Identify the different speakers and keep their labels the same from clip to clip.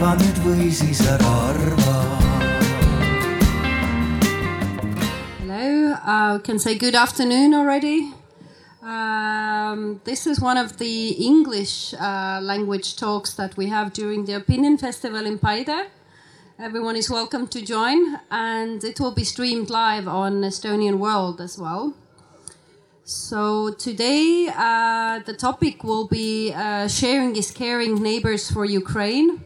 Speaker 1: nüüd või siis ära arva
Speaker 2: Hello, uh, can say good afternoon already. Um, this is one of the English uh, language talks that we have during the Opinion Festival in Paide. Everyone is welcome to join, and it will be streamed live on Estonian World as well. So, today uh, the topic will be uh, Sharing is Caring Neighbors for Ukraine.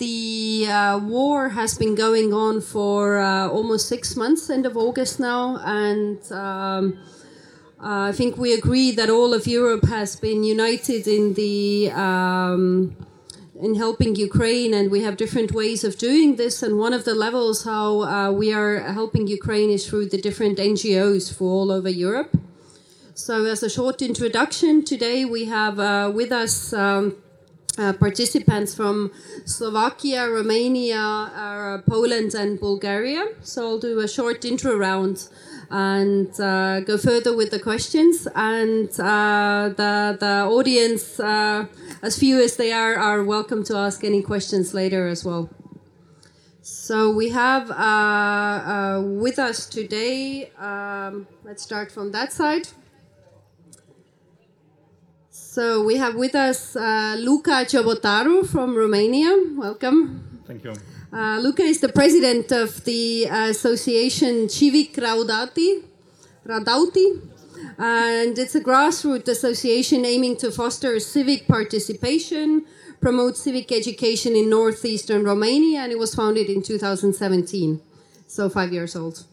Speaker 2: The uh, war has been going on for uh, almost six months, end of August now, and um, uh, I think we agree that all of Europe has been united in the um, in helping Ukraine, and we have different ways of doing this. And one of the levels how uh, we are helping Ukraine is through the different NGOs for all over Europe. So, as a short introduction, today we have uh, with us. Um, uh, participants from Slovakia, Romania, uh, Poland, and Bulgaria. So I'll do a short intro round and uh, go further with the questions. And uh, the the audience, uh, as few as they are, are welcome to ask any questions later as well. So we have with us today. Um, let's start from that side. So we have with us uh, Luca Ciobotaru from Romania. Welcome.
Speaker 3: Thank you.
Speaker 2: Uh, Luca is the president of the association Civic Raudati, Radauti, and it's a grassroots association aiming to foster civic participation, promote civic education in northeastern Romania, and it was founded in 2017, so five years old.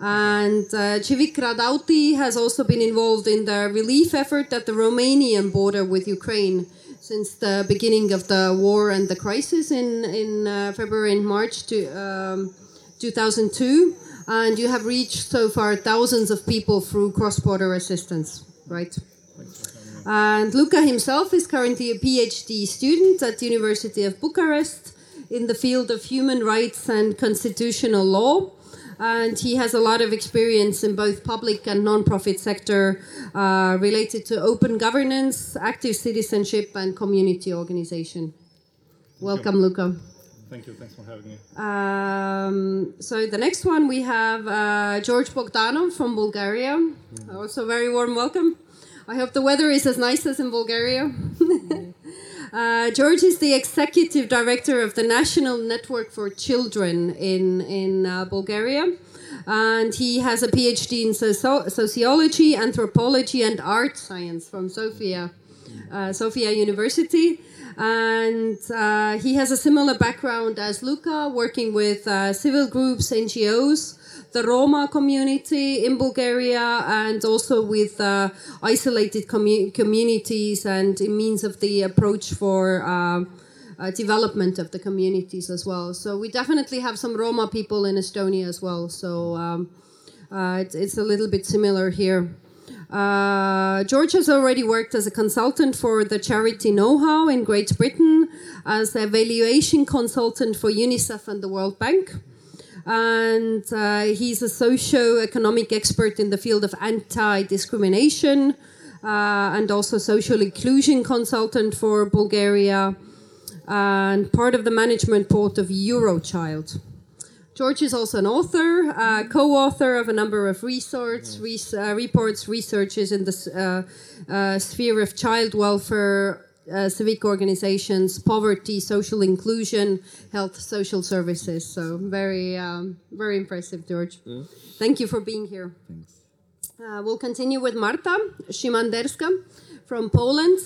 Speaker 2: And uh, Civic Radauti has also been involved in the relief effort at the Romanian border with Ukraine since the beginning of the war and the crisis in, in uh, February and March to, um, 2002. And you have reached so far thousands of people through cross border assistance, right? And Luca himself is currently a PhD student at the University of Bucharest in the field of human rights and constitutional law and he has a lot of experience in both public and non-profit sector uh, related to open governance, active citizenship, and community organization. Welcome,
Speaker 3: you.
Speaker 2: Luca.
Speaker 3: Thank you. Thanks for having me.
Speaker 2: Um, so the next one we have uh, George Bogdanov from Bulgaria. Mm-hmm. Also, very warm welcome. I hope the weather is as nice as in Bulgaria. Uh, George is the executive director of the National Network for Children in in uh, Bulgaria, and he has a PhD in socio- sociology, anthropology, and art science from Sofia, uh, Sofia University. And uh, he has a similar background as Luca, working with uh, civil groups, NGOs, the Roma community in Bulgaria and also with uh, isolated commu- communities and means of the approach for uh, uh, development of the communities as well. So we definitely have some Roma people in Estonia as well. So um, uh, it's, it's, a little bit similar here. Uh, George has already worked as a consultant for the charity Know How in Great Britain, as a evaluation consultant for UNICEF and the World Bank and uh, he's a socio-economic expert in the field of anti-discrimination uh, and also social inclusion consultant for Bulgaria and part of the management board of Eurochild. George is also an author, uh, co-author of a number of res- uh, reports, researches in the uh, uh, sphere of child welfare, uh, civic organizations, poverty, social inclusion, health, social services. So very, um, very impressive, George. Mm. Thank you for being here.
Speaker 4: Thanks.
Speaker 2: Uh, we'll continue with Marta Szymanderska from Poland.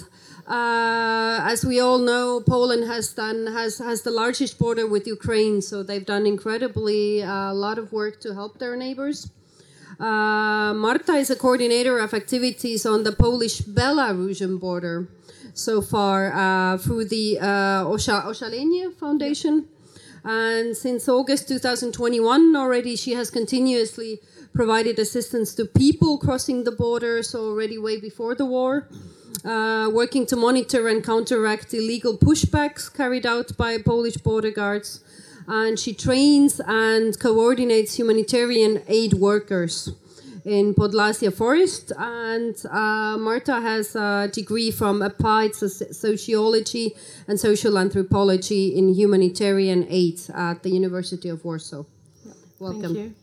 Speaker 2: Uh, as we all know, Poland has done has has the largest border with Ukraine, so they've done incredibly a uh, lot of work to help their neighbors. Uh, Marta is a coordinator of activities on the Polish-Belarusian border so far uh, through the uh, Osha, Foundation. And since August 2021 already, she has continuously provided assistance to people crossing the border, so already way before the war. Uh, working to monitor and counteract illegal pushbacks carried out by Polish border guards. And she trains and coordinates humanitarian aid workers in Podlasia Forest, and uh, Marta has a degree from Applied Sociology and Social Anthropology in Humanitarian Aid at the University of Warsaw. Welcome.
Speaker 4: Thank you.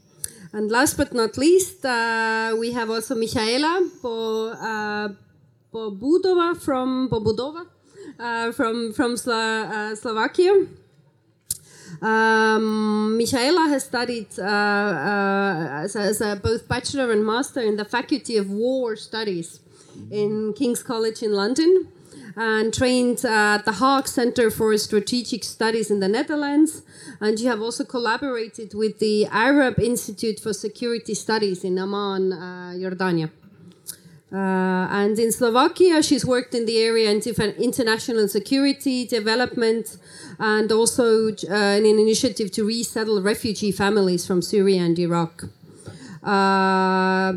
Speaker 2: And last but not least, uh, we have also Michaela Bo, uh, Bobudova from Bobudova uh, from from Slo- uh, Slovakia. Um, Michaela has studied uh, uh, as, a, as a both bachelor and master in the Faculty of War Studies in King's College in London and trained at the Hague Center for Strategic Studies in the Netherlands. And you have also collaborated with the Arab Institute for Security Studies in Amman, uh, Jordania. Uh, and in Slovakia, she's worked in the area in different international security, development, and also uh, in an initiative to resettle refugee families from Syria and Iraq. Uh,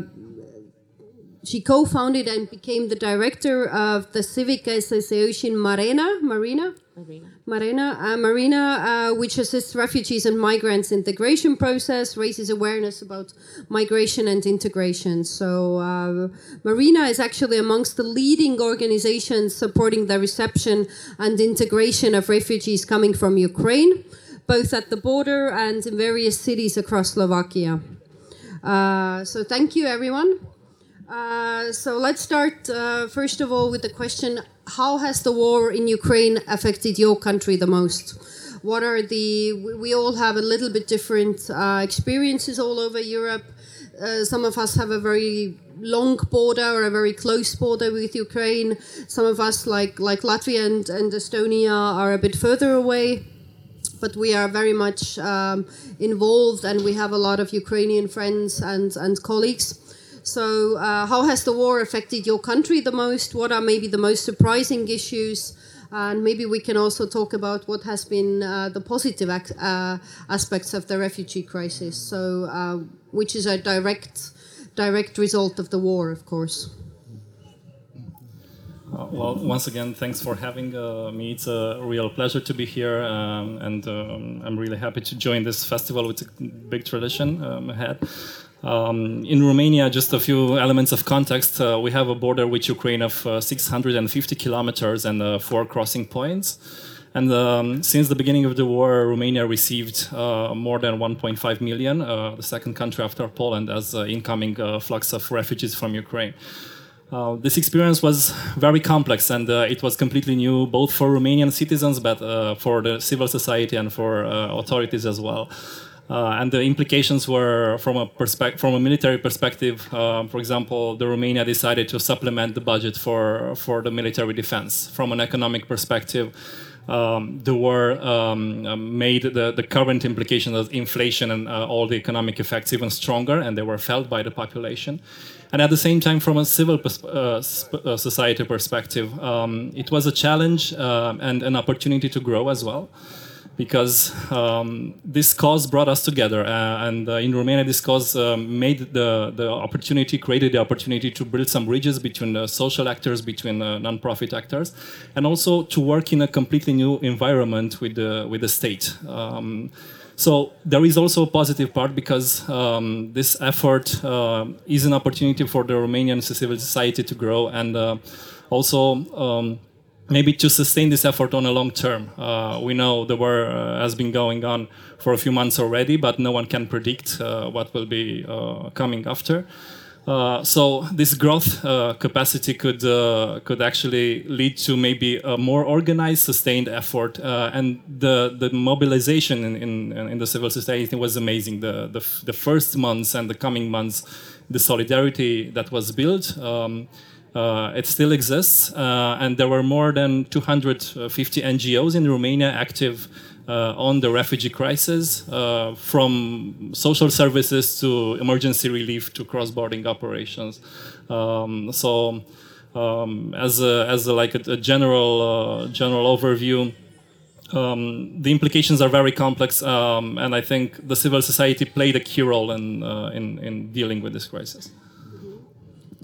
Speaker 2: she co-founded and became the director of the civic association Marina, Marina,
Speaker 4: Marina.
Speaker 2: Marina, uh, Marina, uh, which assists refugees and migrants integration process, raises awareness about migration and integration. So uh, Marina is actually amongst the leading organizations supporting the reception and integration of refugees coming from Ukraine, both at the border and in various cities across Slovakia. Uh, so thank you, everyone. Uh, so let's start uh, first of all with the question how has the war in ukraine affected your country the most? What are the we- all have a little bit different uh, experiences all over europe. Uh, some of us have a very long border or a very close border with ukraine. Some of us like like latvia and, and estonia are a bit further away. But we are very much um, involved and we have a lot of Ukrainian friends and, and colleagues. So, uh, how has the war affected your country the most? What are maybe the most surprising issues? And maybe we can also talk about what has been uh, the positive uh, aspects of the refugee crisis. So, uh, which is a direct, direct result of the war, of course.
Speaker 3: Uh, well, once again, thanks for having uh, me. It's a real pleasure to be here, um, and um, I'm really happy to join this festival with a big tradition um, ahead. Um, in Romania, just a few elements of context. Uh, we have a border with Ukraine of uh, 650 kilometers and uh, four crossing points. And um, since the beginning of the war, Romania received uh, more than 1.5 million, uh, the second country after Poland, as uh, incoming flux of refugees from Ukraine. Uh, this experience was very complex and uh, it was completely new both for Romanian citizens but uh, for the civil society and for authorities as well. Uh, and the implications were from a perspective, from a military perspective. Uh, for example, the Romania decided to supplement the budget for for the military defense. From an economic perspective, um, the war um, uh, made the, the current implications of inflation and uh, all the economic effects even stronger, and they were felt by the population. And at the same time, from a civil uh, uh, society perspective, um, it was a challenge uh, and an opportunity to grow as well. Because um, this cause brought us together, uh, and uh, in Romania, this cause um, made the, the opportunity, created the opportunity to build some bridges between uh, social actors, between uh, non-profit actors, and also to work in a completely new environment with the with the state. Um, so there is also a positive part because um, this effort uh, is an opportunity for the Romanian civil society to grow and uh, also um, maybe to sustain this effort on a long term. Uh, we know the war uh, has been going on for a few months already, but no one can predict uh, what will be uh, coming after. Uh, so this growth uh, capacity could could actually lead to maybe a more organized, sustained effort, and the the mobilization in, in in the civil society was amazing. The the, the first months and the coming months, the solidarity that was built. Um, it still exists, uh, and there were more than 250 NGOs in Romania active uh, on the refugee crisis, uh, from social services to emergency relief to cross-border operations. Um, so, um, as a, as a, like a, a general uh, general overview, um, the implications are very complex, um, and I think the civil society played a key role in uh, in, in dealing with this crisis.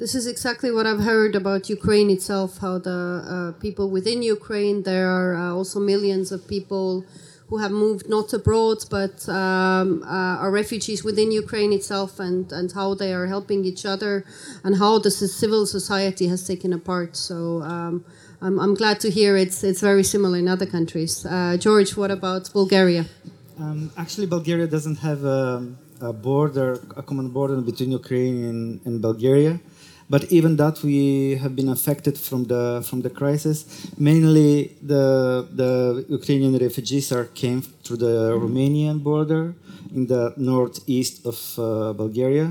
Speaker 2: This is exactly what I've heard about Ukraine itself. How the uh, people within Ukraine, there are uh, also millions of people who have moved not abroad but um, uh, are refugees within Ukraine itself and, and how they are helping each other and how the civil society has taken a part. So um, I'm, I'm glad to hear it's, it's very similar in other countries. Uh, George, what about Bulgaria?
Speaker 4: Um, actually, Bulgaria doesn't have a, a border, a common border between Ukraine and, and Bulgaria. But even that, we have been affected from the from the crisis. Mainly, the the Ukrainian refugees are came through the Romanian border in the northeast of uh, Bulgaria,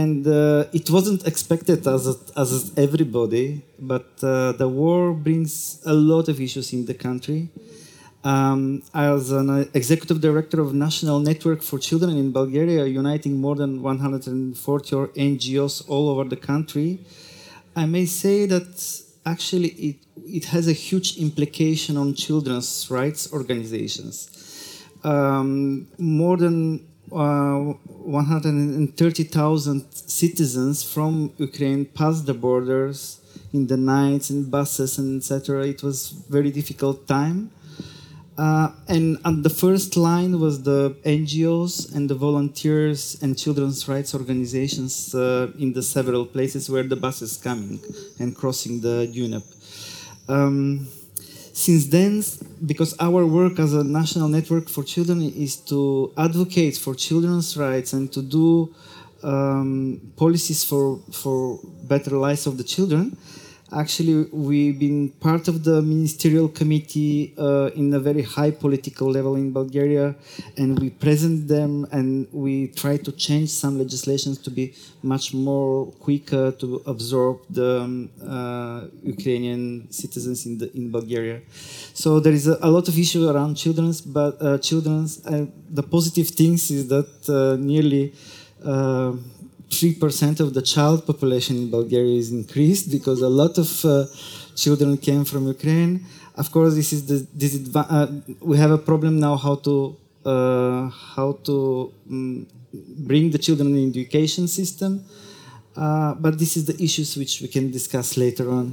Speaker 4: and uh, it wasn't expected as as everybody. But uh, the war brings a lot of issues in the country. Um, as an executive director of National Network for Children in Bulgaria, uniting more than 140 NGOs all over the country, I may say that actually it, it has a huge implication on children's rights organizations. Um, more than uh, 130,000 citizens from Ukraine passed the borders in the nights in buses and etc. It was very difficult time. Uh, and on the first line was the NGOs and the volunteers and children's rights organizations uh, in the several places where the bus is coming and crossing the Danube. Um, since then, because our work as a national network for children is to advocate for children's rights and to do um, policies for for better lives of the children, Actually, we've been part of the ministerial committee uh, in a very high political level in Bulgaria, and we present them and we try to change some legislations to be much more quicker to absorb the um, uh, Ukrainian citizens in the in Bulgaria. So there is a, a lot of issue around children's, but uh, children's. the positive things is that uh, nearly. Uh, 3% of the child population in Bulgaria is increased because a lot of uh, children came from Ukraine. Of course, this is the uh, we have a problem now how to uh, how to um, bring the children in the education system. Uh, but this is the issues which we can discuss later on.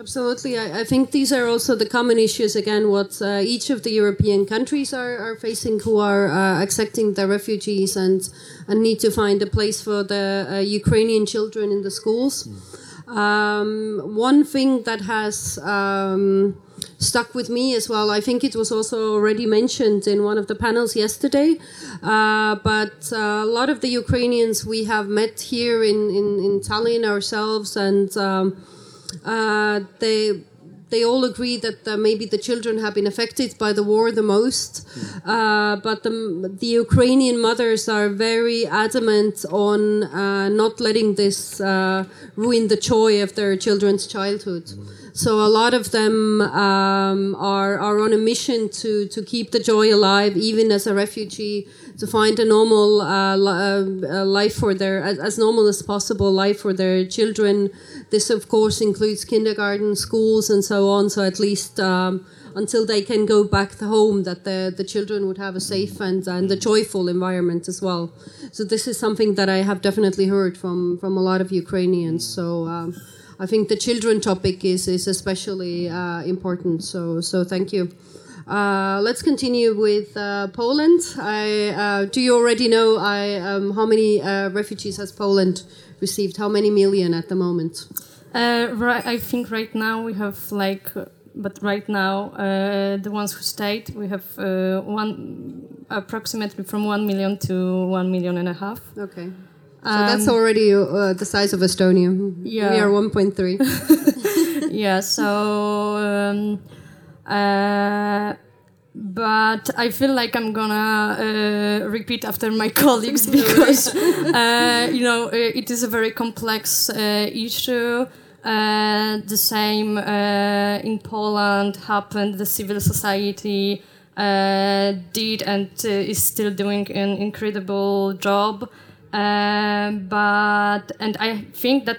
Speaker 2: Absolutely. I, I, think these are also the common issues, again, what uh, each of the European countries are, are facing who are uh, accepting the refugees and, and need to find a place for the uh, Ukrainian children in the schools. Um, one thing that has um, stuck with me as well, I think it was also already mentioned in one of the panels yesterday, uh, but uh, a lot of the Ukrainians we have met here in, in, in Tallinn ourselves and um, uh, they they all agree that uh, maybe the children have been affected by the war the most. Uh, but the, the, Ukrainian mothers are very adamant on uh, not letting this uh, ruin the joy of their children's childhood. So a lot of them um, are, are on a mission to, to keep the joy alive, even as a refugee, to find a normal uh, uh, life for their, as, as normal as possible life for their children. This, of course, includes kindergarten, schools, and so on. So at least um, until they can go back to home, that the, the children would have a safe and, and a joyful environment as well. So this is something that I have definitely heard from, from a lot of Ukrainians. So um, I think the children topic is, is especially uh, important. So, so thank you. Uh, let's continue with uh, Poland. I, uh, do you already know I, um, how many uh, refugees has Poland received? How many million at the moment?
Speaker 5: Uh, right, I think right now we have like, but right now uh, the ones who stayed, we have one approximately from one million to one million and a half.
Speaker 2: Okay. So um, that's already uh, the size of Estonia. Yeah. We are 1.3.
Speaker 5: yeah, so. Um, Uh, but I feel like I'm gonna uh, repeat after my colleagues because uh, you know uh, it is a very complex uh, issue. the same in Poland happened. The civil society did and is still doing an incredible job. Um, but and I think that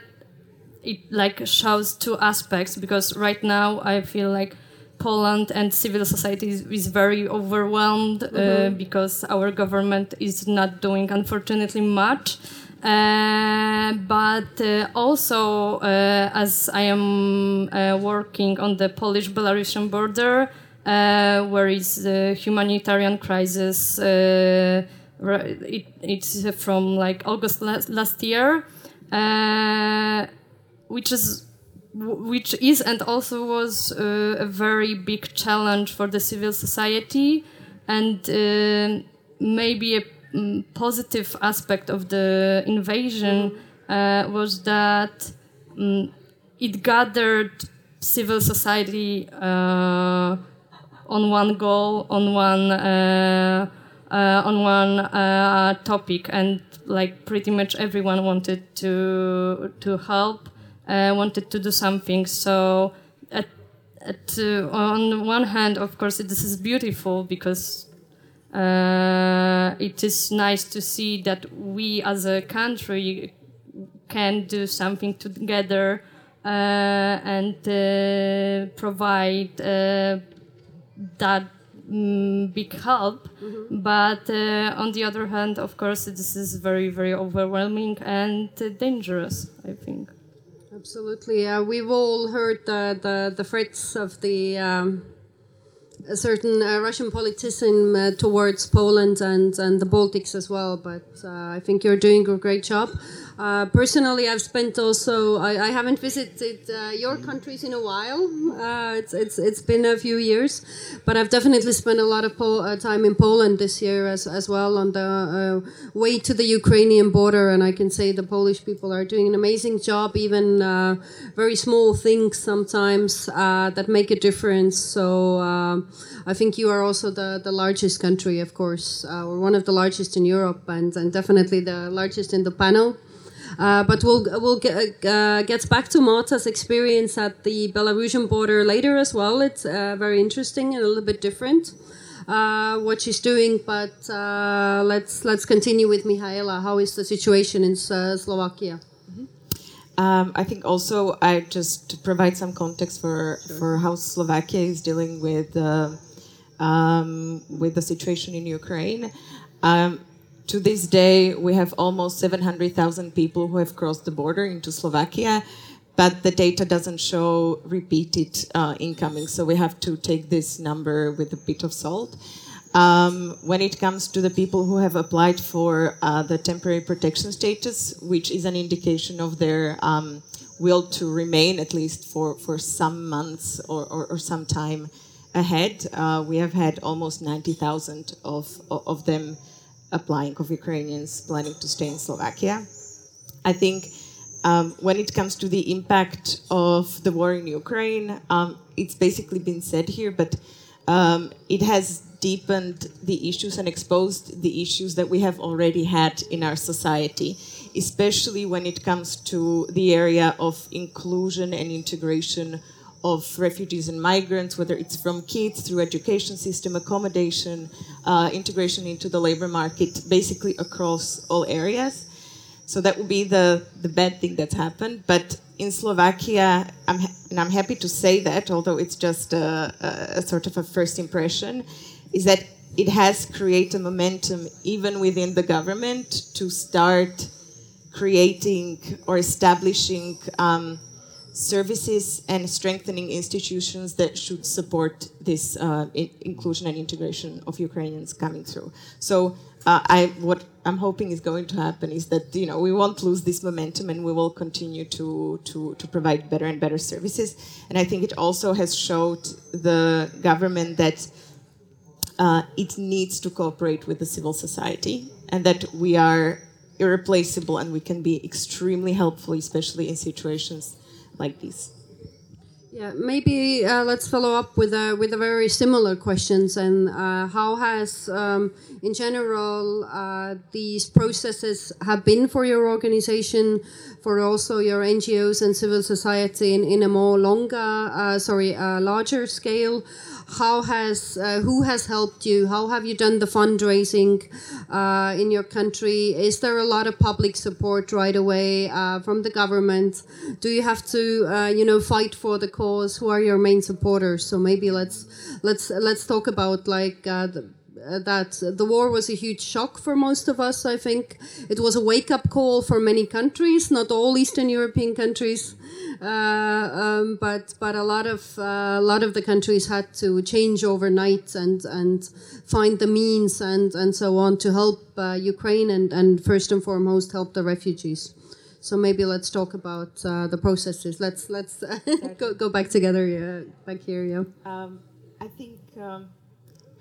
Speaker 5: it like shows two aspects because right now I feel like Poland and civil society is, is very overwhelmed uh, mm-hmm. because our government is not doing unfortunately much. Uh, but uh, also, uh, as I am uh, working on the Polish Belarusian border, uh, where is the humanitarian crisis. Uh, it, it's from like August last, last year, uh, which is which is and also was uh, a very big challenge for the civil society and uh, maybe a mm, positive aspect of the invasion uh, was that mm, it gathered civil society uh, on one goal, on one uh, uh, on one topic, and like pretty much everyone wanted to to help, uh, wanted to do something. So at, at uh, on the one hand, of course, this is beautiful because uh, it is nice to see that we as a country can do something together uh, and uh, provide uh, that mm, big help. But uh, on the other hand, of course, this is very, very overwhelming and uh, dangerous, I think.
Speaker 2: Absolutely. Uh, we've all heard the, the, the threats of the um, a certain uh, Russian politician uh, towards Poland and, and the Baltics as well. But uh, I think you're doing a great job. Uh, personally, I've spent also. I, I haven't visited uh, your countries in a while. Uh, it's it's it's been a few years, but I've definitely spent a lot of uh, time in Poland this year as as well on the uh, way to the Ukrainian border, and I can say the Polish people are doing an amazing job. Even very small things sometimes that make a difference. So I think you are also the the largest country, of course, or one of the largest in Europe, and and definitely the largest in the panel. Uh, but we'll we'll get uh, get back to Marta's experience at the Belarusian border later as well. It's uh, very interesting and a little bit different uh, what she's doing. But uh, let's let's continue with Michaela. How is the situation in uh, Slovakia?
Speaker 6: Um, I think also I just to provide some context for for how Slovakia is dealing with uh, um, with the situation in Ukraine. Um, to this day, we have almost 700,000 people who have crossed the border into Slovakia, but the data doesn't show repeated uh, incoming, so we have to take this number with a bit of salt. Um, when it comes to the people who have applied for uh, the temporary protection status, which is an indication of their um, will to remain at least for, for some months or, or, or some time ahead, uh, we have had almost 90,000 of, of them applying, of Ukrainians planning to stay in Slovakia. I think um, when it comes to the impact of the war in Ukraine, um, it's basically been said here, but um, it has deepened the issues and exposed the issues that we have already had in our society, especially when it comes to the area of inclusion and integration of refugees and migrants, whether it's from kids through education system, accommodation, uh, integration into the labor market, basically across all areas. So that would be the, the bad thing that's happened. But in Slovakia, I'm and I'm happy to say that, although it's just a, a, a sort of a first impression, is that it has created momentum even within the government to start creating or establishing um, services and strengthening institutions that should support this uh, inclusion and integration of Ukrainians coming through. So, uh, I what I'm hoping is going to happen is that you know we won't lose this momentum and we will continue to to to provide better and better services. And I think it also has showed the government that uh, it needs to cooperate with the civil society and that we are irreplaceable and we can be extremely helpful, especially in situations like.
Speaker 2: Yeah, maybe uh, let's follow up with a with a very similar questions. And uh, how has, um, in general, uh, these processes have been for your organization, for also your NGOs and civil society in, in a more longer, uh, sorry, uh, larger scale? How has uh, who has helped you? How have you done the fundraising uh, in your country? Is there a lot of public support right away uh, from the government? Do you have to, uh, you know, fight for the cause? Who are your main supporters? So maybe let's let's let's talk about like. Uh, the, that the war was a huge shock for most of us. I think it was a wake up call for many countries, not all Eastern European countries. Uh, um, but but a lot of uh, a lot of the countries had to change overnight and and find the means and and so on to help uh, Ukraine and and first and foremost help the refugees. So maybe let's talk about uh, the processes. Let's let's go go back together. Yeah, back here. Yeah.
Speaker 6: Um, I think um,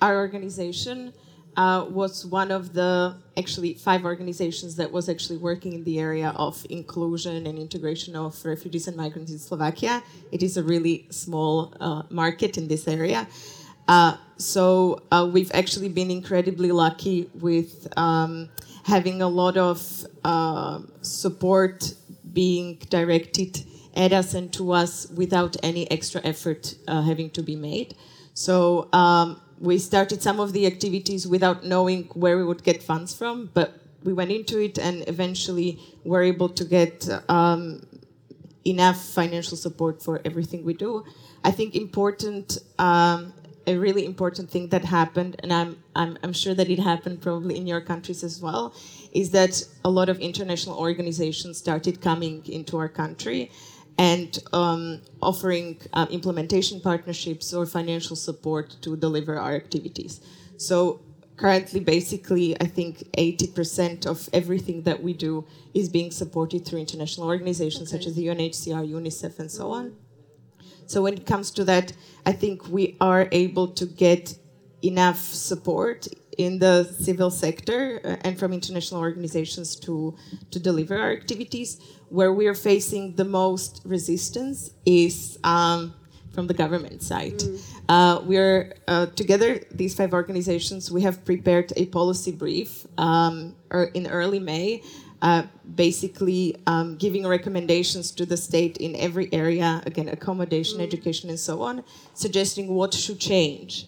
Speaker 6: our organization uh, was one of the actually five organizations that was actually working in the area of inclusion and integration of refugees and migrants in Slovakia. It is a really small uh, market in this area. Uh, so uh, we've actually been incredibly lucky with um, having a lot of uh, support being directed at us and to us without any extra effort uh, having to be made. So um, we started some of the activities without knowing where we would get funds from, but we went into it and eventually were able to get um, enough financial support for everything we do. I think important, um, a really important thing that happened, and I'm, I'm, I'm sure that it happened probably in your countries as well, is that a lot of international organizations started coming into our country and um, offering uh, implementation partnerships or financial support to deliver our activities. So currently, basically, I think 80% of everything that we do is being supported through international organizations such as the UNHCR, UNICEF, and so on. So when it comes to that, I think we are able to get enough support in the civil sector uh, and from international organizations to, to deliver our activities. Where we are facing the most resistance is um, from the government side. Uh, we are uh, together, these five organizations, we have prepared a policy brief um, er- in early May. Uh, basically, um, giving recommendations to the state in every area again, accommodation, education, and so on, suggesting what should change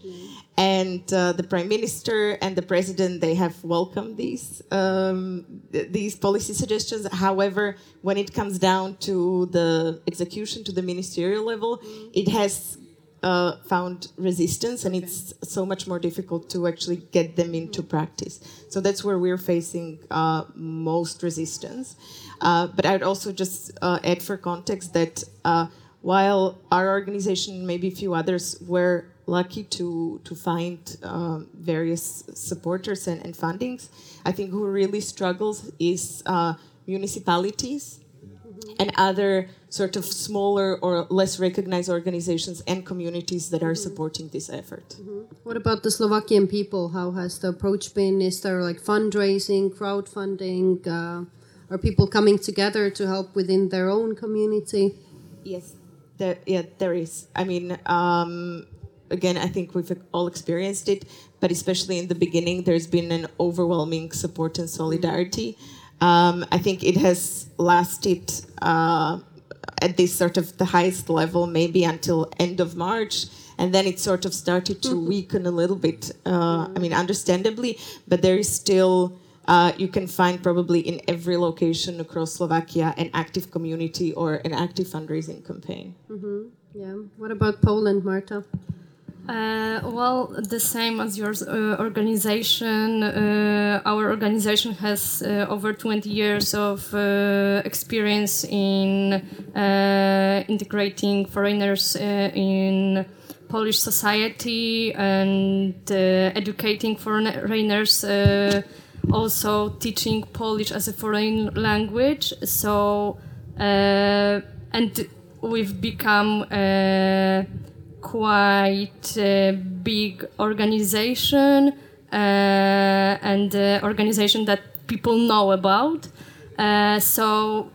Speaker 6: and uh, the prime minister and the president they have welcomed these um, th- these policy suggestions. However when it comes down to the execution to the ministerial level it has uh, found resistance and it's so much more difficult to actually get them into practice. So that's where we're facing uh, most resistance. Uh, but i'd also just uh, add for context that uh, while our organization maybe a few others were lucky to to find um, various supporters and, and fundings. I think who really struggles is uh, municipalities and other sort of smaller or less recognized organizations and communities that are supporting this effort.
Speaker 2: What about the Slovakian people? How has the approach been? Is there like fundraising, crowdfunding? Uh, are people coming together to help within their own community?
Speaker 6: Yes, there, yeah, there is. I mean, um, again, I think we've all experienced it, but especially in the beginning, there's been an overwhelming support and solidarity. Um, I think it has lasted uh, at this sort of the highest level, maybe until end of March. And then it sort of started to weaken a little bit. Uh, I mean, understandably, but there is still uh, you can find probably in every location across Slovakia an active community or an active fundraising campaign.
Speaker 2: Yeah. What about Poland, Marta?
Speaker 5: Uh, well, the same as your uh, organization. Uh, our organization has uh, over 20 years of uh, experience in uh, integrating foreigners in Polish society and educating foreigners, also teaching Polish as a foreign language. So, and we've become. Uh, quite a big organization uh, and uh, organization that people know about. Uh, so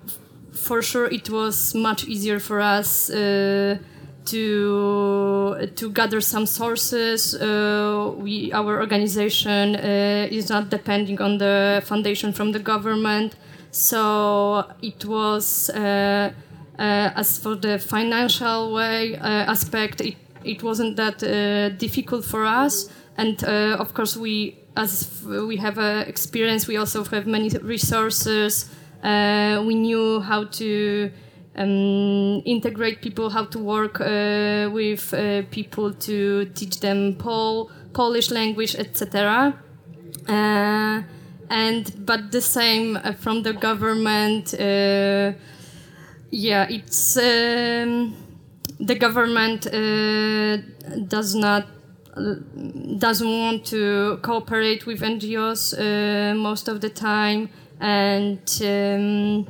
Speaker 5: for sure it was much easier for us uh, to to gather some sources. Uh, we our organization uh, is not depending on the foundation from the government, so it was. Uh, uh, as for the financial way uh, aspect, it, it wasn't that uh, difficult for us. And uh, of course, we as we have uh, experience, we also have many resources. Uh, we knew how to um, integrate people, how to work uh, with uh, people to teach them Pol- Polish language, etc. Uh, and but the same uh, from the government. Yeah, it's um, the government uh, does not uh, doesn't want to cooperate with NGOs uh, most of the time, and um,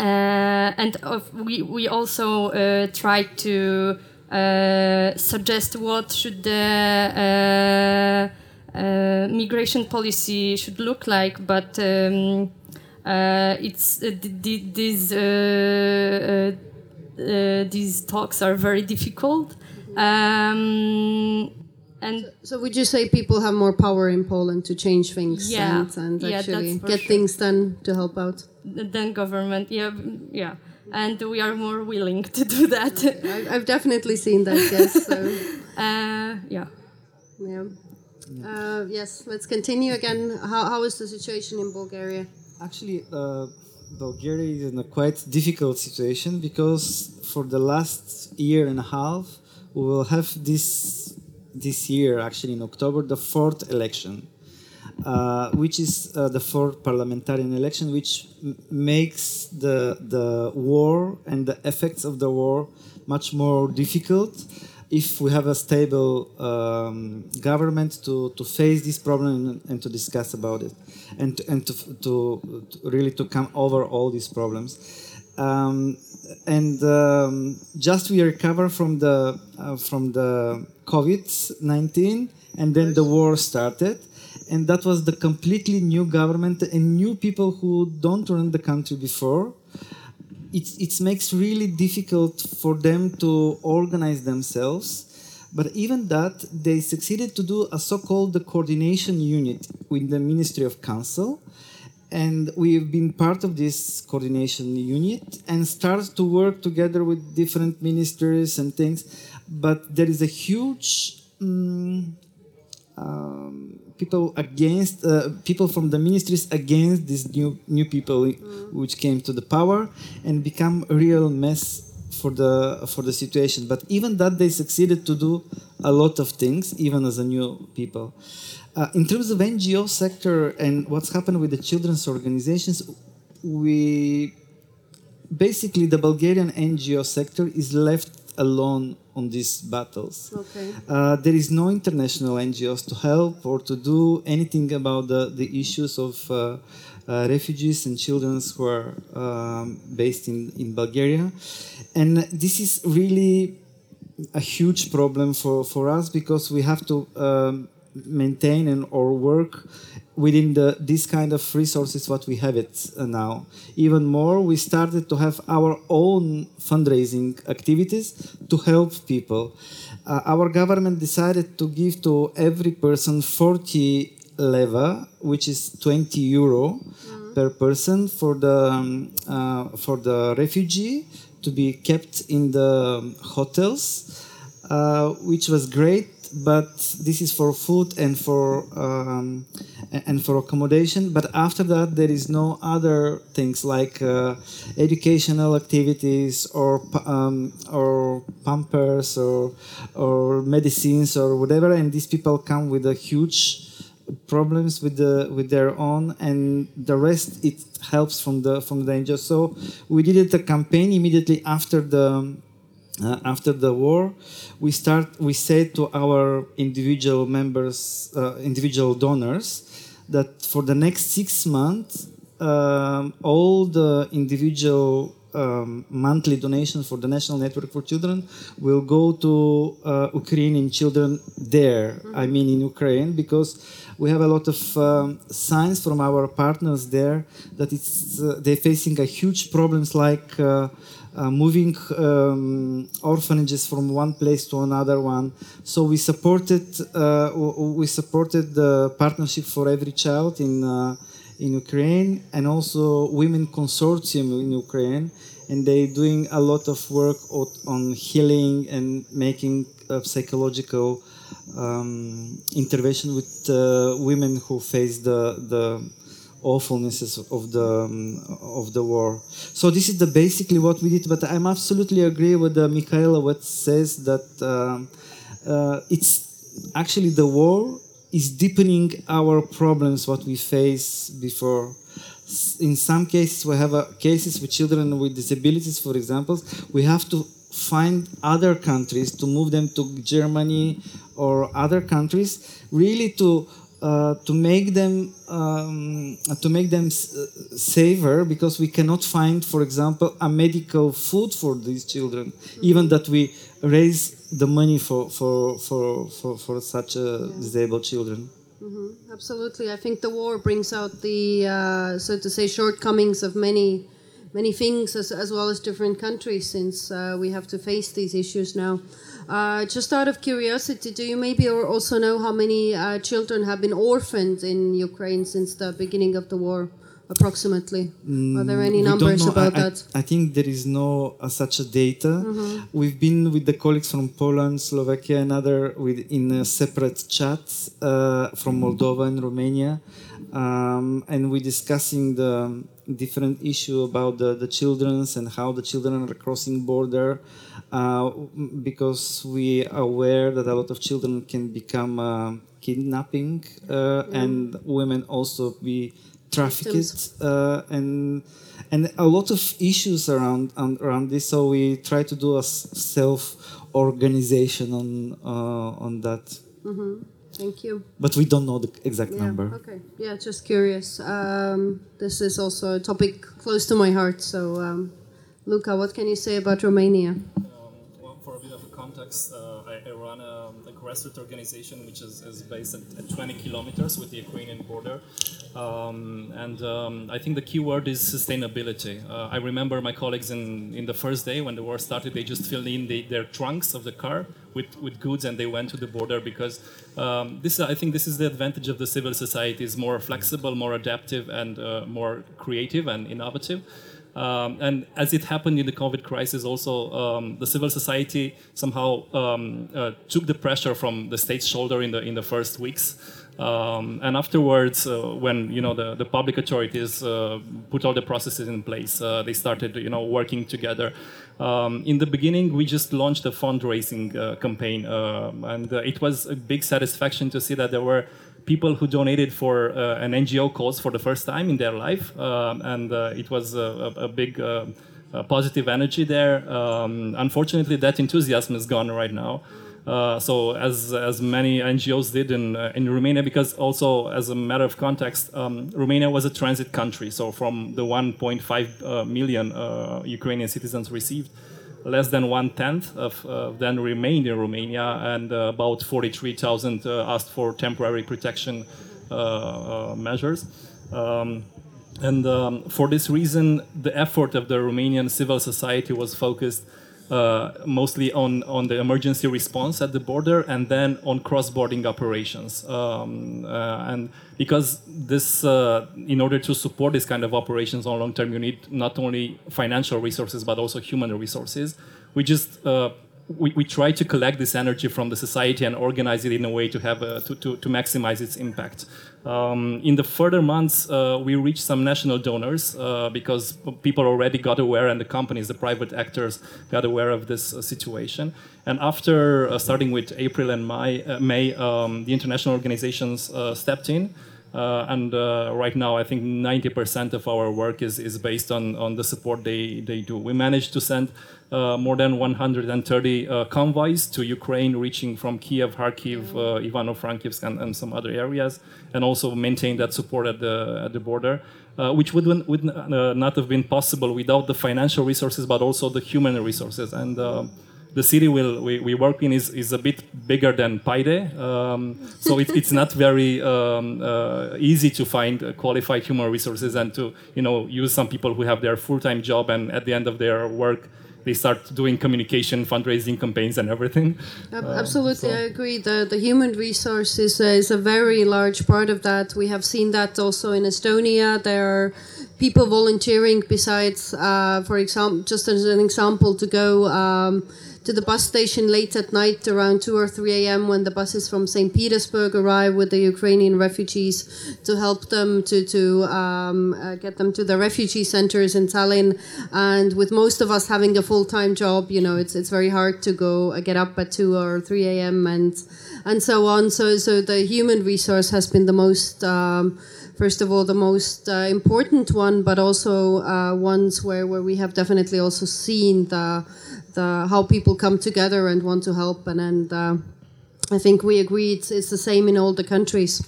Speaker 5: uh, and of, we we also uh, try to uh, suggest what should the migration policy should look like, but. Um, it's uh, th- th- these uh, uh, uh, these talks are very difficult um, and
Speaker 2: So would you say people have more power in Poland to change things
Speaker 5: Yeah.
Speaker 2: and, and
Speaker 5: Yeah,
Speaker 2: actually get
Speaker 5: sure.
Speaker 2: things done to help out?
Speaker 5: Than government yeah yeah and we are more willing to do that
Speaker 2: I, I've definitely seen that. Yes. So
Speaker 5: uh, yeah
Speaker 2: yeah. Uh, yes. Let's continue again. How, how is the situation in Bulgaria?
Speaker 4: Actually, uh, Bulgaria is in a quite difficult situation because for the last year and a half, we will have this this year, actually in October, the fourth election, uh, which is uh, the fourth parliamentarian election, which makes the the war and the effects of the war much more difficult if we have a stable um, government to, to face this problem and, to discuss about it and, and to, to, to really to come over all these problems. Um, and um, just we recover from the uh, from the covid-19 and then the war started. And that was the completely new government and new people who don't run the country before it, makes really difficult for them to organize themselves. But even that they succeeded to do a so-called coordination unit with the ministry of council. And we've been part of this coordination unit and start to work together with different ministries and things. But there is a huge mm, um, people against uh, people from the ministries against these new new people which came to the power and become a real mess for the for the situation. But even that they succeeded to do a lot of things even as a new people. Uh, in terms of ngo sector and what's happened with the children's organizations we basically the bulgarian ngo sector is left alone on these battles
Speaker 2: Okay.
Speaker 4: uh, there is no international NGOs to help or to do anything about the, the issues of uh, uh, refugees and children who are um, based in, in Bulgaria. And this is really a huge problem for, for us because we have to um, maintain and or work within the this kind of resources what we have it uh, now. Even more we started to have our own fundraising activities to help people. Uh, our government decided to give to every person 40 leva which is 20 euro per person for the um, uh, for the refugee to be kept in the hotels uh, which was great but this is for food and for um, and for accommodation but after that there is no other things like uh, educational activities or um, or pampers or or medicines or whatever and these people come with a huge problems with the with their own and the rest it helps from the from the NGO. So we did it a campaign immediately after the uh, after the war. We start we said to our individual members, uh, individual donors, that for the next six months, um, all the individual um, monthly donations for the National Network for Children will go to uh, Ukrainian children there. I mean, in Ukraine, because we have a lot of um, signs from our partners there that it's uh, they're facing a huge problems like. Uh, uh, moving um, orphanages from one place to another one. So we supported uh, we supported the partnership for every child in uh, in Ukraine and also Women Consortium in Ukraine, and they're doing a lot of work on healing and making psychological um, intervention with uh, women who face the the awfulnesses of the um, of the war. So this is the basically what we did. But I'm absolutely agree with uh, Michaela what says that um, uh, it's actually the war is deepening our problems what we face before. In some cases, we have uh, cases with children with disabilities, for example. We have to find other countries to move them to Germany or other countries, really to uh, to make them um, to make them uh, safer because we cannot find, for example, a medical food for these children, even that we raise the money for for for for, for such uh, disabled children.
Speaker 2: Absolutely, I think the war brings out the, uh, so to say, shortcomings of many, many things, as, as well as different countries, since uh, we have to face these issues now. Uh, just out of curiosity, do you maybe or also know how many uh, children have been orphaned in Ukraine since the beginning of the war, approximately? Are there any numbers about
Speaker 4: I, I-
Speaker 2: that? Mm-hmm.
Speaker 4: I think there is no uh, such a data. We've been with the colleagues from Poland, Slovakia, and other with in uh, separate chats uh, from Moldova and Romania, um, and we're discussing the different issue about the, the childrens and how the children are crossing border, uh, because we are aware that a lot of children can become uh, kidnapping uh, and women also be trafficked uh, and and a lot of issues around um, around this. So we try to do a self organization on uh, on that,
Speaker 2: Thank you.
Speaker 4: but we don't know the exact
Speaker 2: Yeah,
Speaker 4: number.
Speaker 2: okay. Yeah, just curious. Um, this is also a topic close to my heart. So, um, Luca, what can you say about Romania?
Speaker 3: Um, well, for a bit of a context, uh, I, I run a, a grassroots organization which is, is based at, at 20 kilometers with the Ukrainian border. Um, and um, I think the key word is sustainability. Uh, I remember my colleagues in, in the first day when the war started, they just filled in the, their trunks of the car with, with goods and they went to the border because um, this I think this is the advantage of the civil society is more flexible, more adaptive, and uh, more creative and innovative. Um, and as it happened in the COVID crisis, also um, the civil society somehow um, uh, took the pressure from the state's shoulder in the in the first weeks. Um, and afterwards, uh, when you know the, the public authorities uh, put all the processes in place, uh, they started you know working together. Um, in the beginning, we just launched a fundraising uh, campaign, um, and uh, it was a big satisfaction to see that there were people who donated for uh, an NGO cause for the first time in their life, um, and uh, it was a, a, big uh, positive energy there. Um, unfortunately, that enthusiasm is gone right now. Uh, so as as many NGOs did in uh, in Romania, because also as a matter of context, um, Romania was a transit country. So from the 1.5 uh, million Ukrainian citizens received, less than one tenth of uh, them remained in Romania, and uh, about 43,000 uh, asked for temporary protection uh, uh, measures. Um, and um, for this reason, the effort of the Romanian civil society was focused mostly on, on the emergency response at the border and then on cross-boarding operations. Um, uh, and because this, uh, in order to support this kind of operations on long term, you need not only financial resources but also human resources. We just uh, we, we try to collect this energy from the society and organize it in a way to have a, to, to, to maximize its impact. Um, in the further months, uh, we reached some national donors uh, because people already got aware, and the companies, the private actors, got aware of this uh, situation. And after uh, starting with April and May, uh, May um, the international organizations uh, stepped in. Uh, and uh, right now, I think 90% of our work is, is based on, on the support they, they do. We managed to send uh, more than 130 uh, convoys to Ukraine, reaching from Kiev, Kharkiv, uh, Ivano-Frankivsk, and, and some other areas, and also maintain that support at the, at the border, uh, which would, would not have been possible without the financial resources, but also the human resources. And the city will, we, we work in is, is a bit bigger than Paide, um, so it, it's not very um, uh, easy to find uh, qualified human resources and to you know use some people who have their full-time job and at the end of their work they start doing communication, fundraising campaigns, and everything. Uh,
Speaker 2: Absolutely,
Speaker 3: so-
Speaker 2: I agree. The the human resource is a, is a very large part of that. We have seen that also in Estonia. There are people volunteering. Besides, uh, for example, just as an example, to go. Um, to the bus station late at night around 2 or 3 a.m. when the buses from St. Petersburg arrive with the Ukrainian refugees to help them to, to um, uh, get them to the refugee centers in Tallinn. And with most of us having a full time job, you know, it's, it's very hard to go uh, get up at 2 or 3 a.m. and and so on. So, so the human resource has been the most. Um, first of all, the most uh, important one, but also uh, ones where, where we have definitely also seen the, the how people come together and want to help. And, and uh, I think we agree it's, it's the same in all the countries.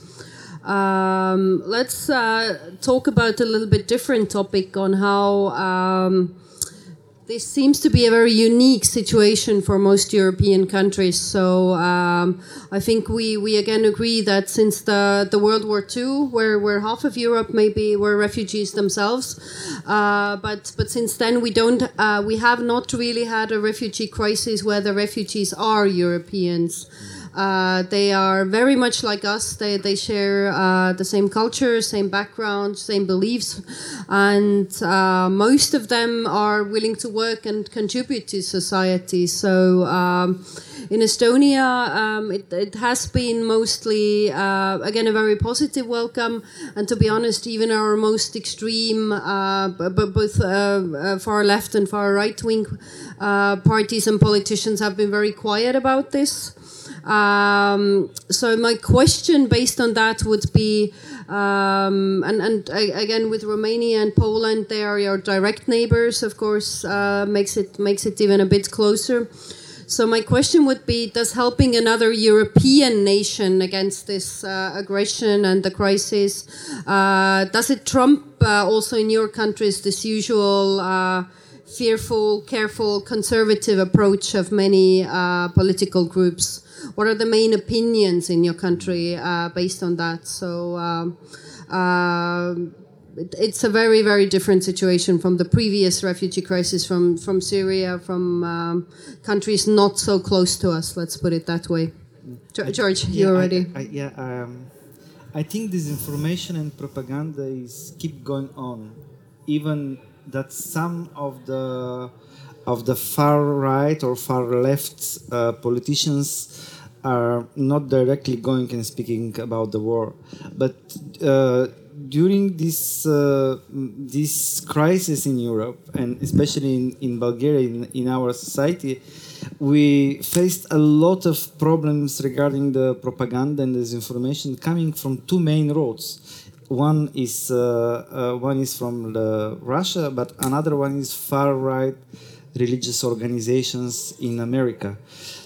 Speaker 2: Um, let's uh, talk about a little bit different topic on how um, this seems to be a very unique situation for most European countries. So um, I think we, we again agree that since the, the World War II, where, where half of Europe maybe were refugees themselves, uh, but but since then we don't uh, we have not really had a refugee crisis where the refugees are Europeans. Uh, they are very much like us. They, they share uh, the same culture, same background, same beliefs, and uh, most of them are willing to work and contribute to society. So um, in Estonia, um, it, it, has been mostly, uh, again, a very positive welcome. And to be honest, even our most extreme, uh, both far left and far right wing parties and politicians have been very quiet about this. Um, so my question based on that would be, um, and, and again with Romania and Poland, they are your direct neighbors, of course, uh, makes it makes it even a bit closer. So my question would be: Does helping another European nation against this uh, aggression and the crisis, uh, does it trump uh, also in your countries this usual? Uh, fearful, careful, conservative approach of many uh, political groups what are the main opinions in your country uh, based on that? So um, uh, it, it's a very, very different situation from the previous refugee crisis from, from Syria, from um, countries not so close to us, let's put it that way. George,
Speaker 4: yeah,
Speaker 2: you already.
Speaker 4: I, I, yeah, um, I think disinformation and propaganda is keep going on, even that some of the of the far right or far left uh, politicians are not directly going and speaking about the war, but uh, during this uh, this crisis in Europe and especially in, in Bulgaria in, in our society, we faced a lot of problems regarding the propaganda and disinformation coming from two main roads. One is uh, uh one is from Russia, but another one is far right religious organizations in America.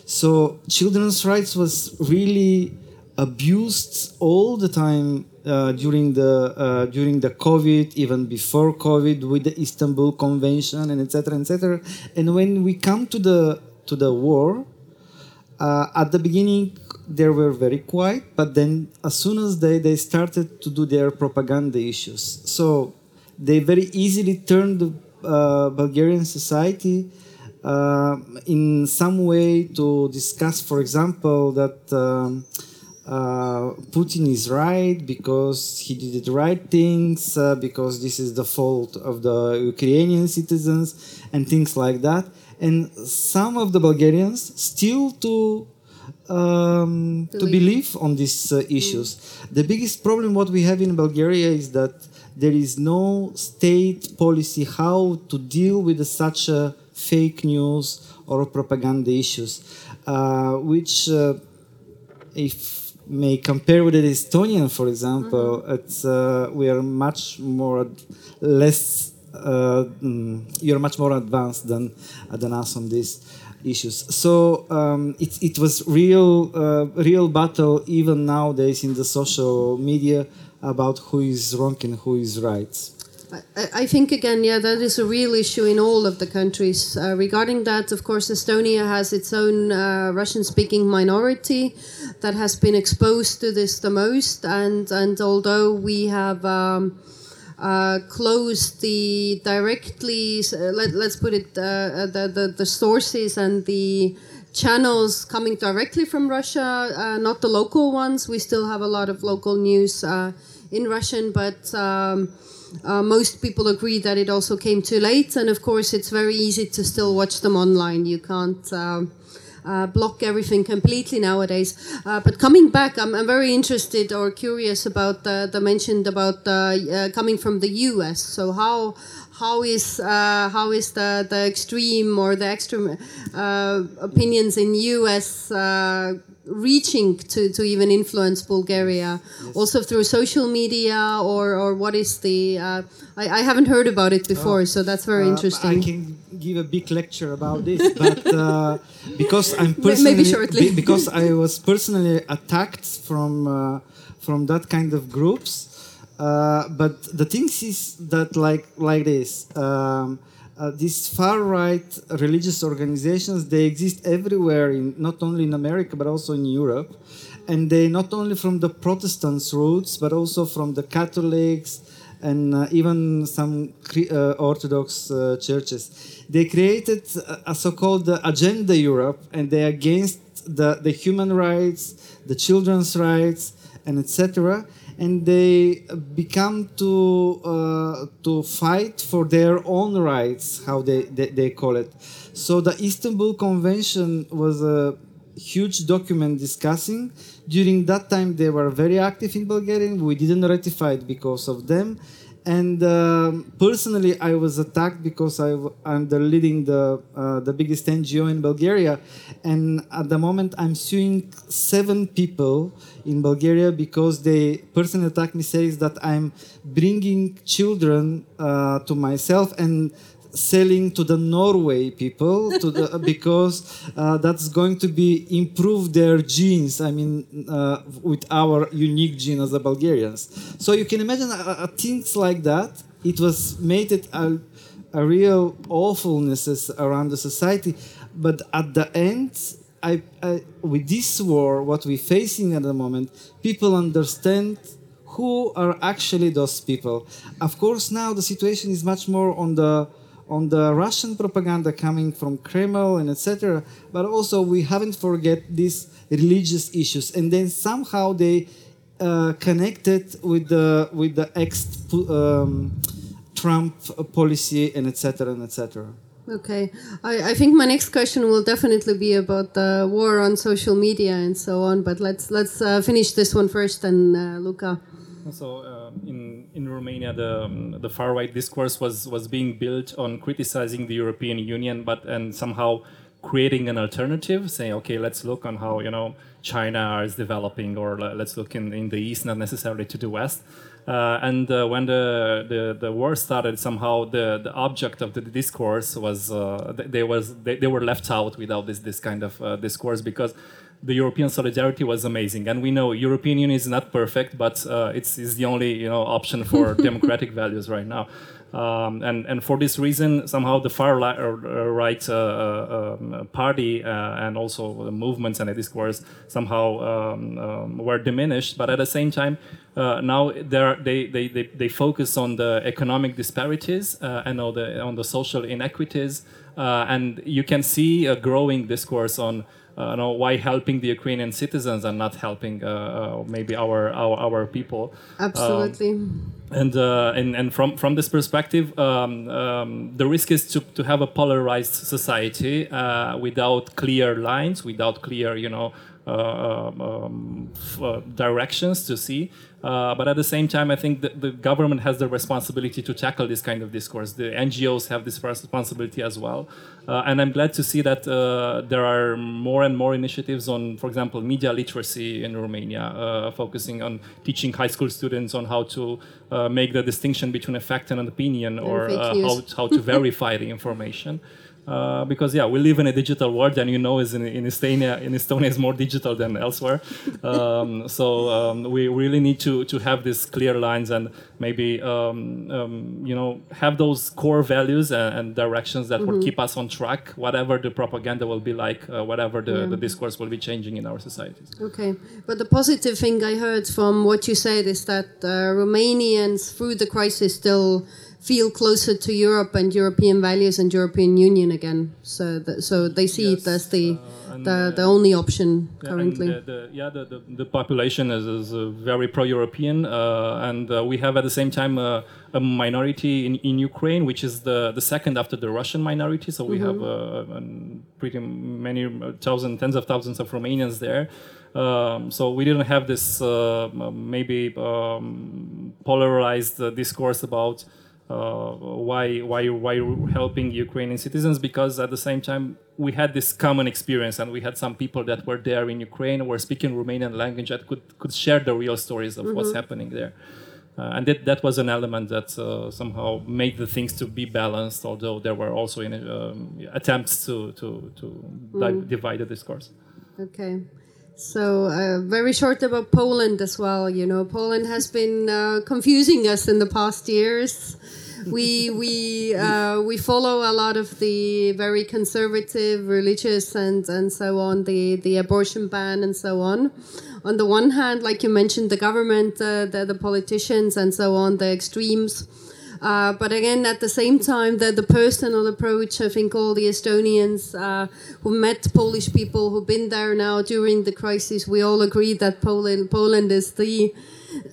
Speaker 4: So children's rights was really abused all the time uh, during the uh, during the COVID, even before COVID, with the Istanbul Convention and etc. etc. And when we come to the to the war, uh, at the beginning they were very quiet, but then as soon as they they started to do their propaganda issues, so they very easily turned the uh, Bulgarian society in some way to discuss, for example, that um, uh, Putin is right because he did the right things, uh, because this is the fault of the Ukrainian citizens, and things like that. And some of the Bulgarians still to um, to believe on these uh, issues. Mm. The biggest problem what we have in Bulgaria is that there is no state policy how to deal with such a fake news or propaganda issues, uh, which, uh, if may compare with the Estonian, for example, mm-hmm. it's uh, we are much more less. Uh, mm, you're much more advanced than than us on these issues. So um, it it was real uh, real battle even nowadays in the social media about who is wrong and who is right.
Speaker 2: I, think again, yeah, that is a real issue in all of the countries. Uh, regarding that, of course, Estonia has its own uh, Russian-speaking minority that has been exposed to this the most, and and although we have. Um, uh, closed the directly uh, let, us put it uh, uh, the, the, the sources and the channels coming directly from Russia, not the local ones. We still have a lot of local news in Russian, but um, uh, most people agree that it also came too late, and of course, it's very easy to still watch them online. You can't. Uh, uh, block everything completely nowadays. Uh, but coming back, I'm, I'm, very interested or curious about the, the mentioned about uh, coming from the U.S. So how how is uh, how is the, the extreme or the extreme uh, opinions in U.S. Reaching to, to even influence Bulgaria, also through social media, or, or what is the? Uh, I, I haven't heard about it before, so that's very
Speaker 4: Uh,
Speaker 2: interesting.
Speaker 4: I can give a big lecture about this, but uh, because I'm personally.
Speaker 2: Maybe
Speaker 4: shortly. because I was personally attacked from uh, from that kind of groups. Uh, but the thing is that like like this. Um, uh, these far right religious organizations they exist everywhere in not only in America but also in Europe and they not only from the Protestants roots but also from the Catholics and uh, even some uh, Orthodox uh, churches. They created a, so-called Agenda Europe, and they're against the, the human rights, the children's rights, and etc. And they become to uh, to fight for their own rights, how they, they, they call it. So the Istanbul Convention was a huge document discussing. During that time, they were very active in Bulgaria. We didn't ratify it because of them. And um, personally, I was attacked because I, am the leading the uh, the biggest NGO in Bulgaria, and at the moment I'm suing seven people in Bulgaria because they personally attacked me, says that I'm bringing children uh, to myself and selling to the Norway people to the, because uh, that's going to be improve their genes. I mean, uh, with our unique gene as the Bulgarians. So you can imagine uh, uh, things like that. It was made it a, a real awfulness around the society, but at the end. I, I, with this war, what we're facing at the moment, people understand who are actually those people. Of course, now the situation is much more on the on the Russian propaganda coming from Kremlin and etc. But also we haven't forget these religious issues, and then somehow they uh, connected with the with the ex um, Trump policy and etc. and etc.
Speaker 2: Okay, I, I think my next question will definitely be about the war on social media and so on. But let's let's uh, finish this one first, and uh, Luca.
Speaker 3: So uh, in in Romania, the um, the far right discourse was was being built on criticizing the European Union, but and somehow creating an alternative, saying, okay, let's look on how you know China is developing, or let's look in in the east, not necessarily to the west. Uh, and uh, when the, the, the war started, somehow the, the object of the discourse was uh, they was they, they were left out without this this kind of uh, discourse because the European solidarity was amazing, and we know European Union is not perfect, but uh, it's, it's the only you know option for democratic values right now. Um, and and for this reason, somehow the far uh, right uh, uh, um, party uh, and also the movements and the discourse somehow um, um, were diminished. But at the same time, uh, now they, they, they, they focus on the economic disparities uh, and on the, on the social inequities. And you can see a growing discourse on you know, why helping the Ukrainian citizens and not helping uh, uh, maybe our, our, our people.
Speaker 2: Absolutely.
Speaker 3: And, uh, and, and from, from this perspective, um, um, the risk is to, to have a polarized society uh, without clear lines, without clear, you know, uh, um, f- uh, directions to see. Uh, but at the same time, I think that the government has the responsibility to tackle this kind of discourse. The NGOs have this responsibility as well. Uh, and I'm glad to see that uh, there are more and more initiatives on, for example, media literacy in Romania, uh, focusing on teaching high school students on how to uh, make the distinction between a fact and an opinion or uh, how, how to verify the information. Uh, because yeah, we live in a digital world, and you know, is in, in Estonia, in Estonia is more digital than elsewhere. Um, so um, we really need to to have these clear lines and maybe um, um, you know have those core values and, and directions that will keep us on track, whatever the propaganda will be like, uh, whatever the, the discourse will be changing in our societies.
Speaker 2: Okay, but the positive thing I heard from what you said is that uh, Romanians, through the crisis, still feel closer to Europe and European values and European Union again. So, th- so they see it as the
Speaker 3: uh,
Speaker 2: the,
Speaker 3: uh,
Speaker 2: the only option
Speaker 3: Yeah,
Speaker 2: currently.
Speaker 3: The, the, yeah, the, the, the population is, is uh, very pro-European, uh, and uh, we have at the same time uh, a minority in, in Ukraine, which is the, the second after the Russian minority. So we have uh, um, pretty many thousands, tens of thousands of Romanians there. Um, so we didn't have this uh, maybe um, polarized uh, discourse about uh, why why why helping Ukrainian citizens because at the same time we had this common experience and we had some people that were there in Ukraine were speaking Romanian language that could could share the real stories of what's happening there. Uh, and that, that was an element that uh, somehow made the things to be balanced, although there were also in, um, attempts to, to, to di- divide the discourse.
Speaker 2: Okay. So, uh, very short about Poland as well. You know, Poland has been uh, confusing us in the past years. We we uh, we follow a lot of the very conservative, religious, and and so on. The the abortion ban and so on. On the one hand, like you mentioned, the government, uh, the the politicians, and so on, the extremes. Uh, but again, at the same time, the, the personal approach, I think all the Estonians uh, who met Polish people who've been there now during the crisis, we all agree that Poland, Poland is the,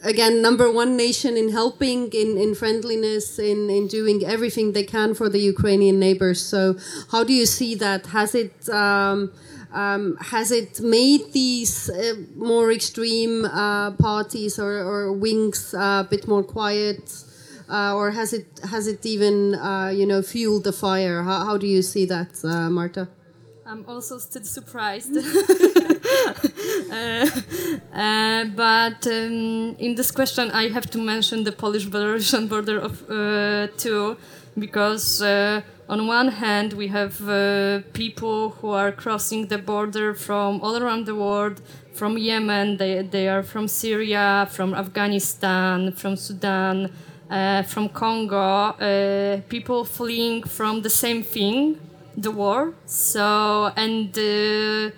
Speaker 2: again, number one nation in helping, in, in friendliness, in, in doing everything they can for the Ukrainian neighbors. So, how do you see that? Has it. Um, um, has it made these uh, more extreme uh, parties or, or wings uh, a bit more quiet? Uh, or has it has it even uh, you know fueled the fire? How, how do you see that, uh, Marta?
Speaker 5: I'm also still surprised. Uh, uh, but um, in this question, I have to mention the Polish-Belarusian border of uh, too, because on one hand we have people who are crossing the border from all around the world, from Yemen, they, they are from Syria, from Afghanistan, from Sudan, uh, from Congo, uh, people fleeing from the same thing, the war. So and uh,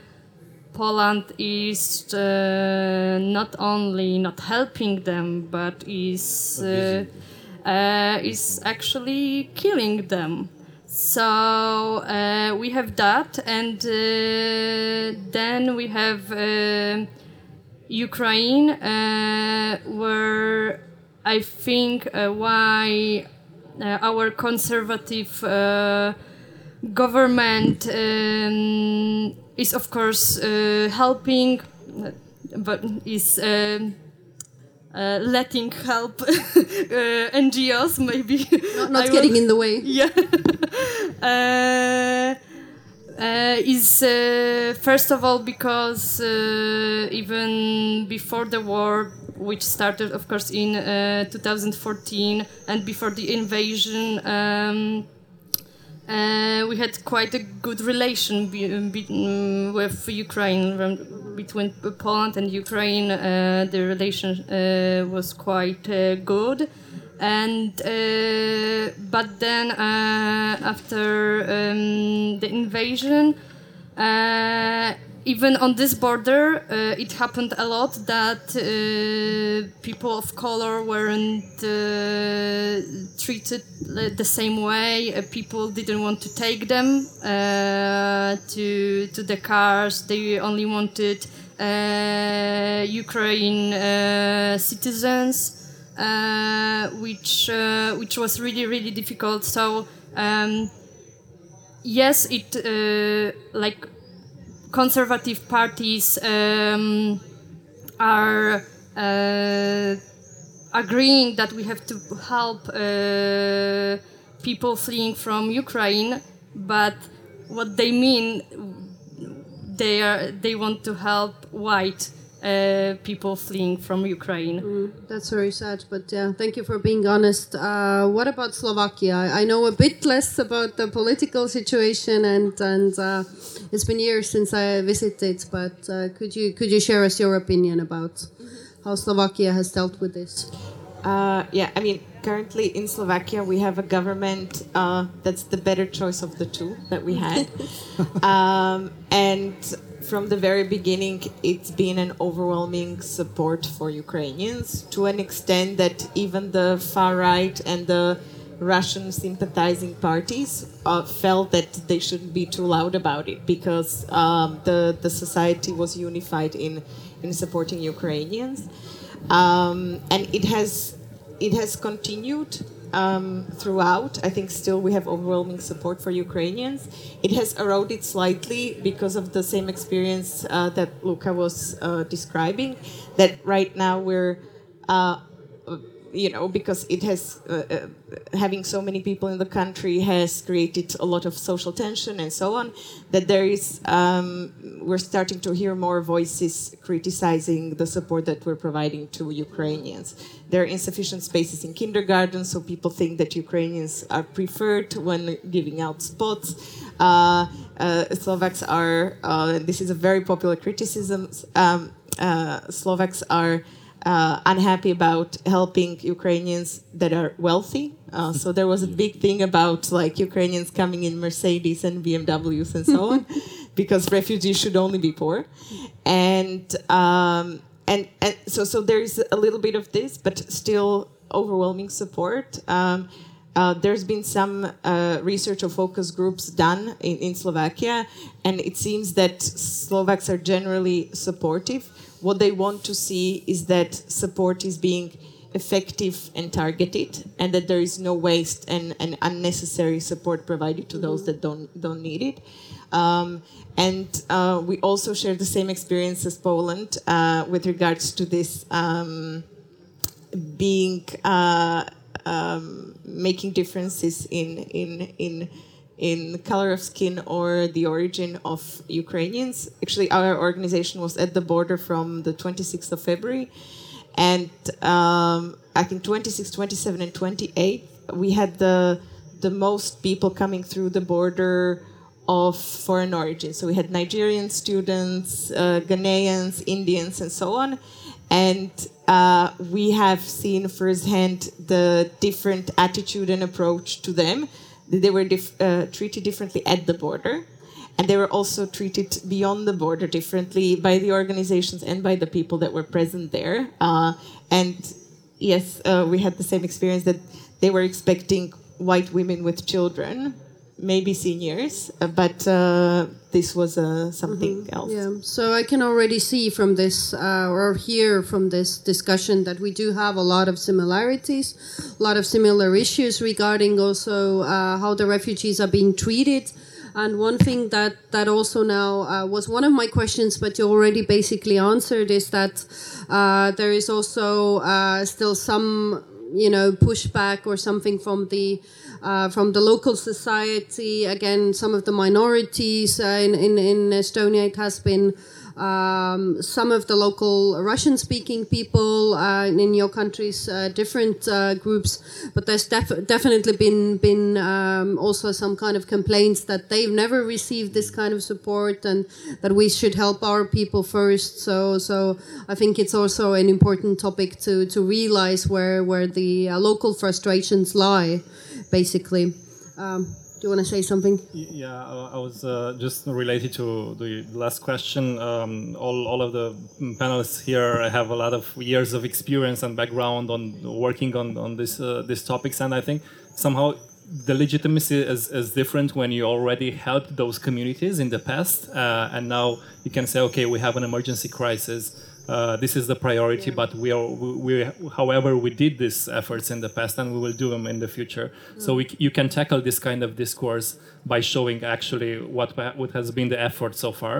Speaker 5: Poland is uh, not only not helping them, but is is actually killing them. So uh, we have that, and uh, then we have uh, Ukraine, uh, where I think uh, why uh, our conservative uh, government um, is, of course, uh, helping, but is. Um, uh, letting help uh, NGOs maybe
Speaker 2: Not, not getting
Speaker 5: will-
Speaker 2: in the way.
Speaker 5: yeah uh, uh, is uh, first of all because uh, even before the war which started of course in uh, 2014 and before the invasion um, uh, we had quite a good relation be, be, mm, with Ukraine between Poland and Ukraine. Uh, the relation uh, was quite uh, good, and uh, but then after um, the invasion. Even on this border, uh, it happened a lot that uh, people of color weren't uh, treated the same way. Uh, people didn't want to take them uh, to to the cars. They only wanted uh, Ukraine citizens, which which was really really difficult. So. Um, yes, it like conservative parties um, are uh, agreeing that we have to help uh, people fleeing from Ukraine, but what they mean, they are they want to help white uh, people fleeing from Ukraine.
Speaker 2: That's very sad, but yeah, thank you for being honest. Uh, what about Slovakia? I, I know a bit less about the political situation, and and uh, it's been years since I visited. But uh, could you could you share us your opinion about how Slovakia has dealt with this?
Speaker 6: Uh, yeah, I mean, currently in Slovakia, we have a government uh, that's the better choice of the two that we had. um, and from the very beginning, it's been an overwhelming support for Ukrainians to an extent that even the far right and the Russian sympathizing parties uh, felt that they shouldn't be too loud about it because um, the, the society was unified in, in supporting Ukrainians. Um, and it has it has continued um, throughout. I think still we have overwhelming support for Ukrainians. It has eroded slightly because of the same experience uh, that Luca was uh, describing. That right now we're uh, you know, because it has uh, uh, having so many people in the country has created a lot of social tension and so on. That there is, um, we're starting to hear more voices criticizing the support that we're providing to Ukrainians. There are insufficient spaces in kindergarten, so people think that Ukrainians are preferred when giving out spots. Uh, uh, Slovaks are, uh, this is a very popular criticism. Um, uh, Slovaks are uh, unhappy about helping Ukrainians that are wealthy. Uh, so there was a big thing about like Ukrainians coming in Mercedes and BMWs and so on, because refugees should only be poor, and um, and and so so there is a little bit of this, but still overwhelming support. Um, uh, there's been some uh, research or focus groups done in, in Slovakia, and it seems that Slovaks are generally supportive. What they want to see is that support is being effective and targeted, and that there is no waste and, and unnecessary support provided to those that don't don't need it. Um, and uh, we also share the same experience as Poland uh, with regards to this um, being uh, um, making differences in in in in color of skin or the origin of Ukrainians. Actually, our organization was at the border from the 26th of February, and um, I think 26, 27, and 28 we had the the most people coming through the border of foreign origin. So we had Nigerian students, uh, Ghanaians, Indians, and so on. And uh, we have seen firsthand the different attitude and approach to them. They were dif- uh, treated differently at the border, and they were also treated beyond the border differently by the organizations and by the people that were present there. Uh, and yes, uh, we had the same experience that they were expecting white women with children maybe seniors, uh, but uh, this was uh, something else.
Speaker 2: Yeah, so I can already see from this uh, or hear from this discussion that we do have a lot of similarities, a lot of similar issues regarding also uh, how the refugees are being treated. And one thing that, that also now uh, was one of my questions, but you already basically answered, is that uh, there is also uh, still some, you know, pushback or something from the uh, from the local society. Again, some of the minorities uh, in, in, in Estonia, it has been um, some of the local Russian speaking people uh, in your countries, uh, different uh, groups, but there's def- definitely been been um, also some kind of complaints that they've never received this kind of support and that we should help our people first. So so I think it's also an important topic to to realize where where the uh, local frustrations lie, basically. Um, do you want to say something?
Speaker 3: Yeah, I was uh, just related to the last question. Um, all, all of the panelists here have a lot of years of experience and background on working on, on this, uh, these topics, and I think somehow the legitimacy is, is different when you already helped those communities in the past, uh, and now you can say, okay, we have an emergency crisis. Uh, this is the priority, but we are, we, however, we did these efforts in the past and we will do them in the future. So we, you can tackle this kind of discourse by showing actually what, what has been the effort so far,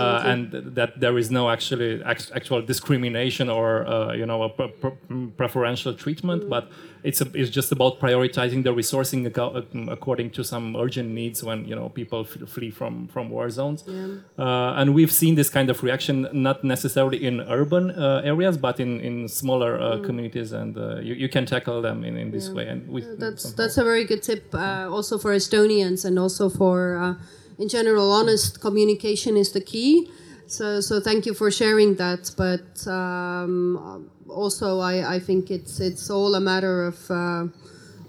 Speaker 3: uh, and that there is no actually actual discrimination or uh, you know a pre- pre- preferential treatment, but it's a, it's just about prioritizing the resourcing aco- according to some urgent needs when you know people f- flee from from war zones. Uh, and we've seen this kind of reaction not necessarily in urban uh, areas, but in in smaller uh, communities, and uh, you, you can tackle them in, in this way. And we,
Speaker 2: That's
Speaker 3: somehow-
Speaker 2: that's a very good tip, uh, also for Estonians and also for, uh, in general, honest communication is the key. So so thank you for sharing that. But um, also, I, I think it's it's all a matter of. Uh,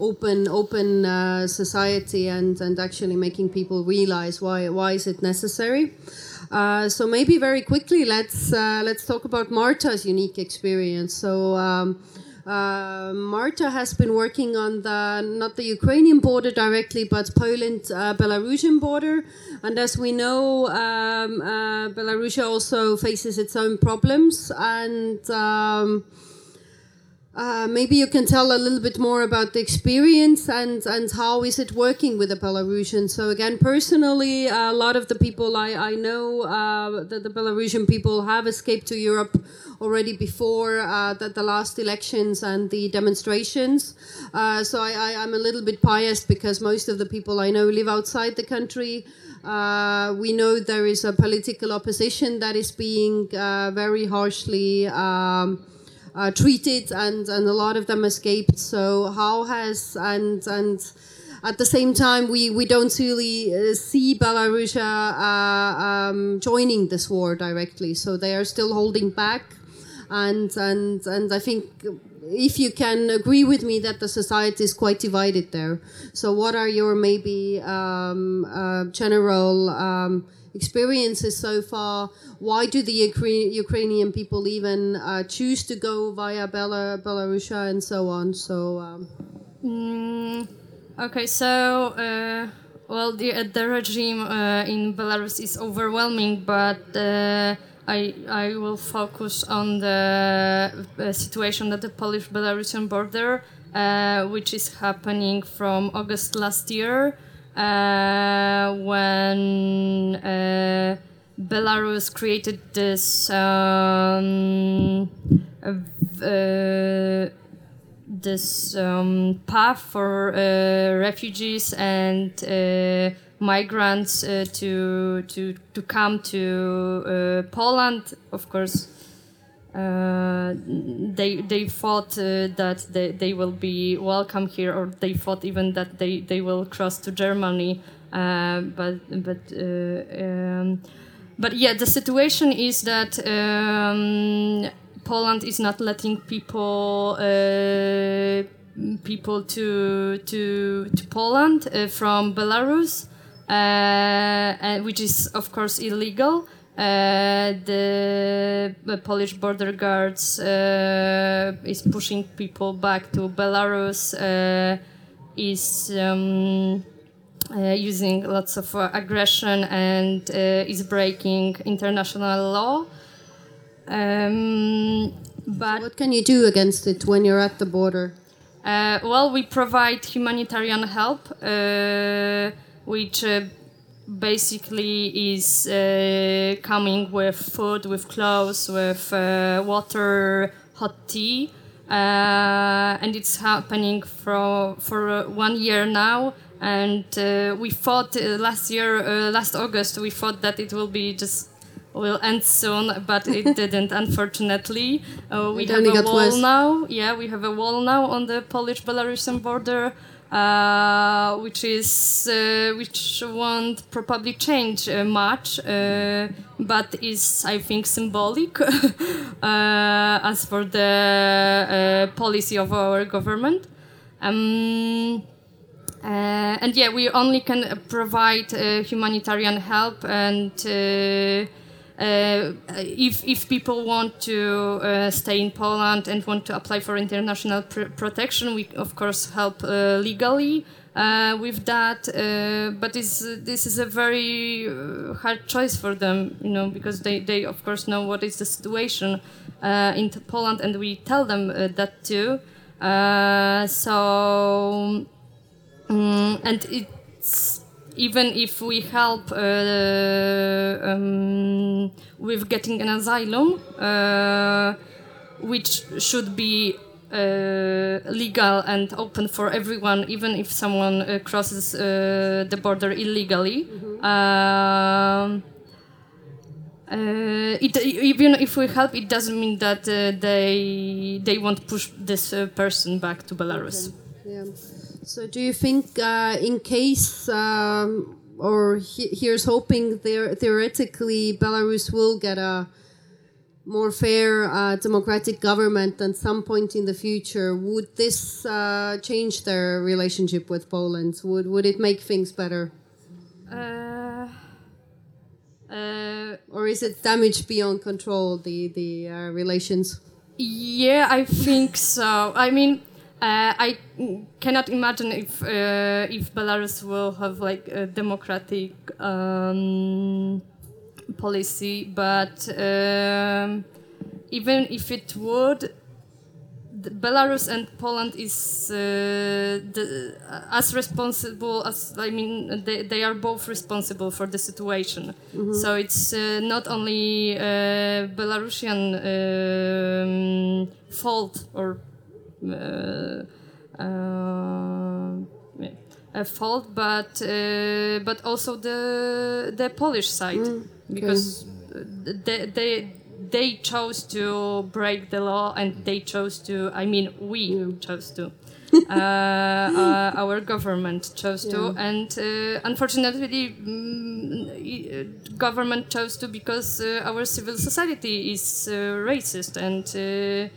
Speaker 2: open open uh, society and and actually making people realize why why is it necessary uh, so maybe very quickly let's uh, let's talk about Marta's unique experience so um, uh, Marta has been working on the not the Ukrainian border directly, but Poland uh, Belarusian border, and as we know, um, uh, Belarus also faces its own problems, and um, Uh, maybe you can tell a little bit more about the experience and, and how is it working with the Belarusians. So again, personally, a lot of the people I, I know uh, that the Belarusian people have escaped to Europe already before uh, the, the last elections and the demonstrations. Uh, so I, I, I'm a little bit biased because most of the people I know live outside the country. Uh, we know there is a political opposition that is being very harshly um, uh, treated, and, and a lot of them escaped. So how has and and at the same time we, we don't really uh, see Belarus uh, um, joining this war directly. So they are still holding back, and and and I think if you can agree with me that the society is quite divided there. So, what are your maybe um, uh, general um, experiences so far? Why do the Ukra- Ukrainian people even uh, choose to go via Bela- Belarus and so on? So, um,
Speaker 5: Mm, okay, so uh, well, the the regime uh, in Belarus is overwhelming, but uh, I I will focus on the uh, situation at the Polish-Belarusian border, uh, which is happening from August last year, uh, when uh, Belarus created this. Um, uh, this um, path for uh, refugees and uh, migrants uh, to to to come to Poland. Of course, uh, they they thought uh, that they, they will be welcome here, or they thought even that they, they will cross to Germany. but but um, but yeah, the situation is that. Um, Poland is not letting people uh, people to to to Poland uh, from Belarus, uh, which is of course illegal. Uh, the, the Polish border guards uh, is pushing people back to Belarus. Uh, is um, using lots of aggression and is breaking international law. Um, but
Speaker 2: what can you do against it when you're at the border?
Speaker 5: Uh, well, we provide humanitarian help, uh, which uh, basically is uh, coming with food, with clothes, with uh, water, hot tea, uh, and it's happening for for one year now. And we thought last year, last August, we thought that it will be just will end soon, but it didn't, unfortunately. Uh, we
Speaker 2: It
Speaker 5: have a wall
Speaker 2: worse.
Speaker 5: now. Yeah, we have a wall now on the Polish-Belarusian border, uh, which is uh, which won't probably change uh, much, uh, but is I think symbolic uh, as for the uh, policy of our government. Um, and yeah, we only can provide humanitarian help, and if if people want to uh, stay in Poland and want to apply for international pr- protection, we of course help uh, legally. Uh, with that, uh, but this this is a very uh, hard choice for them, you know, because they, they of course know what is the situation uh, in Poland, and we tell them uh, that too. Uh, so Mm, and it's even if we help uh, um, with getting an asylum, uh, which should be uh, legal and open for everyone, even if someone uh, crosses uh, the border illegally. Um, uh, it, even if we help, it doesn't mean that uh, they they won't push this uh, person back to Belarus.
Speaker 2: Yeah. So, do you think, uh, in case, um, or he, here's hoping, there theoretically, Belarus will get a more fair uh, democratic government at some point in the future? Would this uh, change their relationship with Poland? Would would it make things better,
Speaker 5: Uh, uh,
Speaker 2: or is it damaged beyond control? The the uh, relations.
Speaker 5: yeah, I think so. I mean, uh, I cannot imagine if uh, if Belarus will have like a democratic um, policy, but um, even if it would, Belarus and Poland is uh, the, as responsible as I mean they, they are both responsible for the situation. So it's uh, not only uh, Belarusian um, fault or uh, uh, a fault, but uh, but also the the Polish side because they, they they chose to break the law and they chose to. I mean, we chose to. uh, uh, our government chose to, and uh, unfortunately, mm, uh, government chose to because uh, our civil society is uh, racist and uh,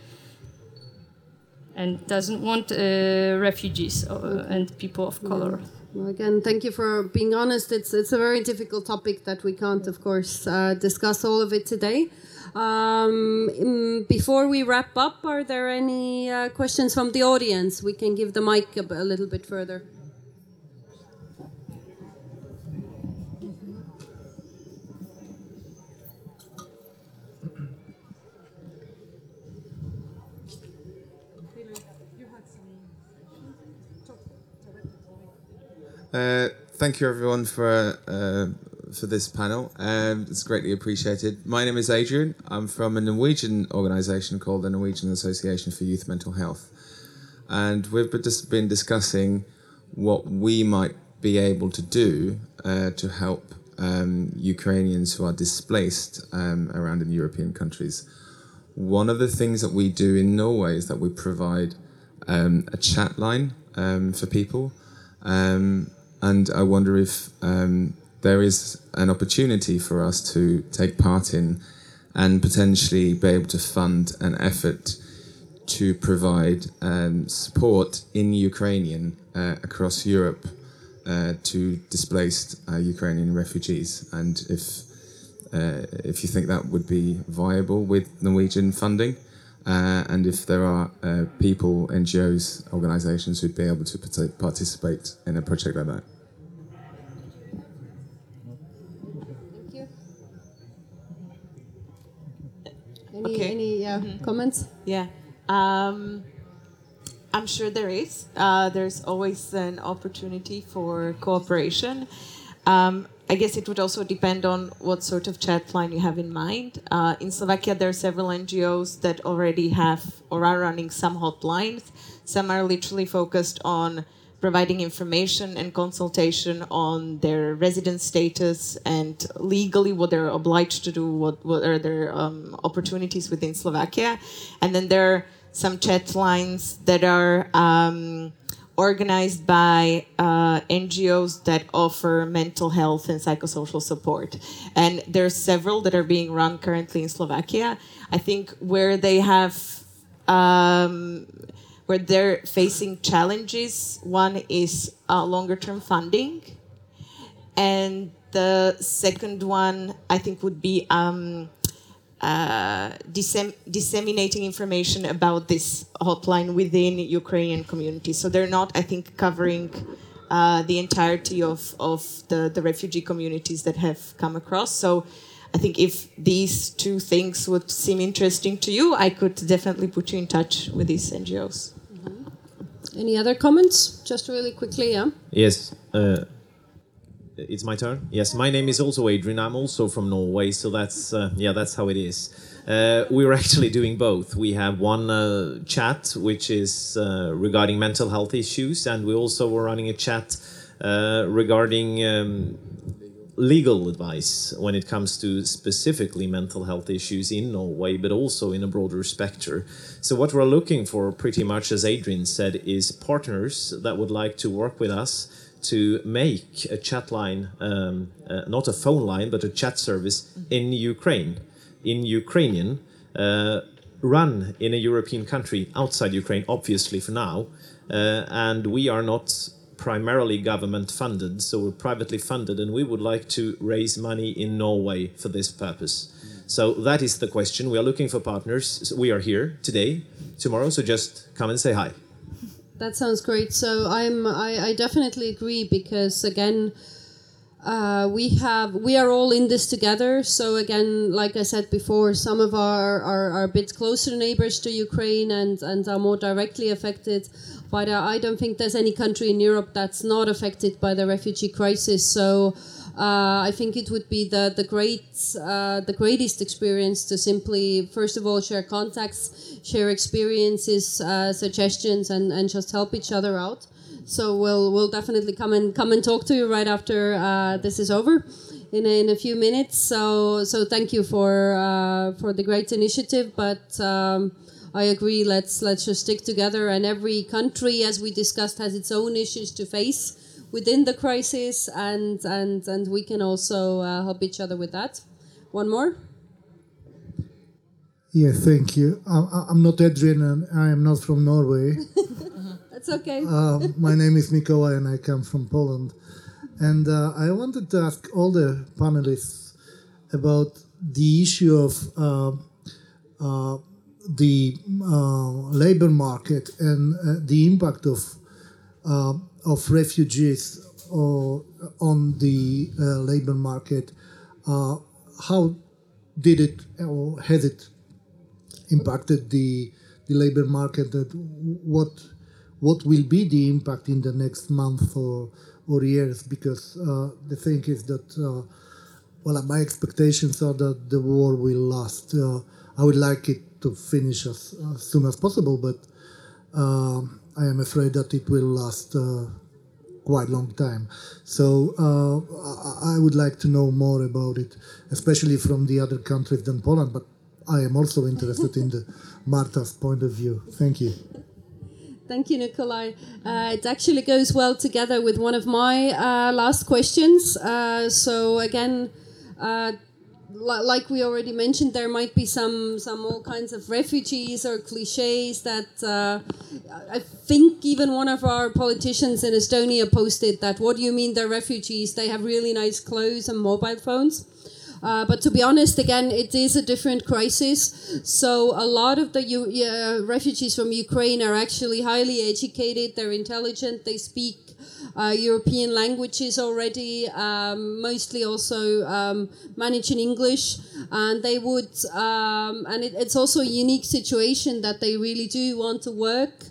Speaker 5: and doesn't want uh, refugees uh, and people of color.
Speaker 2: Well, again, thank you for being honest. It's it's a very difficult topic that we can't, of course, uh, discuss all of it today. Um, mm, before we wrap up, are there any uh, questions from the audience? We can give the mic a little bit further.
Speaker 7: Uh, thank you everyone for uh, for this panel. Um, it's greatly appreciated. My name is Adrian. I'm from a Norwegian organisation called the Norwegian Association for Youth Mental Health, and we've just been discussing what we might be able to do uh, to help um, Ukrainians who are displaced um, around in European countries. One of the things that we do in Norway is that we provide um, a chat line um, for people. Um, and I wonder if um, there is an opportunity for us to take part in and potentially be able to fund an effort to provide um, support in Ukrainian uh, across Europe uh, to displaced uh, Ukrainian refugees, and if uh, if you think that would be viable with Norwegian funding, uh, and if there are uh, people, NGOs, organisations who'd be able to participate in a project like that.
Speaker 2: Thank you. Any,
Speaker 6: Okay.
Speaker 2: any yeah, comments?
Speaker 6: Yeah. Um, I'm sure there is. Uh, there's always an opportunity for cooperation. Um, I guess it would also depend on what sort of chat line you have in mind. Uh, in Slovakia, there are several NGOs that already have or are running some hotlines. Some are literally focused on providing information and consultation on their resident status and legally what they're obliged to do, what, what are their um, opportunities within Slovakia. And then there are some chat lines that are um, organized by uh, NGOs that offer mental health and psychosocial support. And there are several that are being run currently in Slovakia. I think where they have um, where they're facing challenges. One is uh, longer term funding, and the second one I think would be um, uh, dissem- disseminating information about this hotline within Ukrainian communities. So they're not, I think, covering. Uh, the entirety of, of the, the refugee communities that have come across. So I think if these two things would seem interesting to you, I could definitely put you in touch with these NGOs.
Speaker 2: Any other comments? Just really quickly, yeah.
Speaker 8: Yes, uh, it's my turn. Yes, my name is also Adrian. I'm also from Norway, so that's uh, yeah, that's how it is. Uh, we're actually doing both. We have one uh, chat which is uh, regarding mental health issues, and we also were running a chat uh, regarding um, legal advice when it comes to specifically mental health issues in Norway, but also in a broader spectrum. So, what we're looking for, pretty much as Adrian said, is partners that would like to work with us to make a chat line, um, uh, not a phone line, but a chat service in Ukraine, in Ukrainian. Uh, run in a European country outside Ukraine, obviously for now, uh, and we are not primarily government funded, so we're privately funded, and we would like to raise money in Norway for this purpose. So that is the question. We are looking for partners. We are here today, tomorrow, so just come and say hi.
Speaker 2: That sounds great. So I'm I, I definitely agree because again uh, we have we are all in this together. So again, like I said before, some of our are, are a bit closer neighbors to Ukraine and and are more directly affected. But uh, I don't think there's any country in Europe that's not affected by the refugee crisis. So. Uh, I think it would be the the great uh, the greatest experience to simply first of all share contacts, share experiences, uh, suggestions, and, and just help each other out. So we'll we'll definitely come and come and talk to you right after uh, this is over, in a, in a few minutes. So so thank you for uh, for the great initiative, but. Um, I agree. Let's let's just stick together. And every country, as we discussed, has its own issues to face within the crisis, and and and we can also uh, help each other with that. One more.
Speaker 9: Yeah, thank you. I- I'm not Adrian, and I am not from Norway.
Speaker 2: That's okay.
Speaker 9: Uh, my name is Mikołaj, and I come from Poland. And uh, I wanted to ask all the panelists about the issue of uh, uh, the uh, labor market and uh, the impact of uh, of refugees on the labor market. How did it or has it impacted the the labor market? That what what will be the impact in the next month or or years? Because uh, the thing is that uh, well, my expectations are that the war will last. Uh, I would like it to finish as, as soon as possible, but uh, I am afraid that it will last uh, quite a long time. So uh, I, I would like to know more about it, especially from the other countries than Poland. But I am also interested in the Marta's point of view. Thank you.
Speaker 2: Thank you, Nikolai. Uh, it actually goes well together with one of my uh, last questions. Uh, so again, uh, like we already mentioned, there might be some some all kinds of refugees or cliches that uh, I think even one of our politicians in Estonia posted that. What do you mean they're refugees? They have really nice clothes and mobile phones. Uh, but to be honest, again, it is a different crisis. So a lot of the U- uh, refugees from Ukraine are actually highly educated. They're intelligent. They speak European languages already, um, mostly also um, in English, and they would. Um, and it, it's also a unique situation that they really do want to work.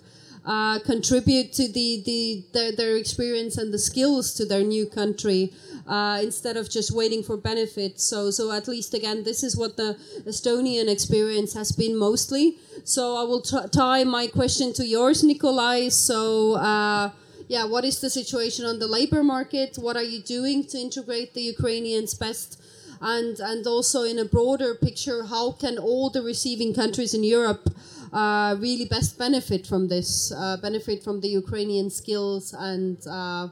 Speaker 2: Uh, contribute to the, the their, their experience and the skills to their new country uh, instead of just waiting for benefits. So so at least again, this is what the Estonian experience has been mostly. So I will tie my question to yours, Nikolai. So. Uh, yeah, what is the situation on the labor market? What are you doing to integrate the Ukrainians best? And and also in a broader picture, how can all the receiving countries in Europe uh, really best benefit from this, uh, benefit from the Ukrainian skills and uh,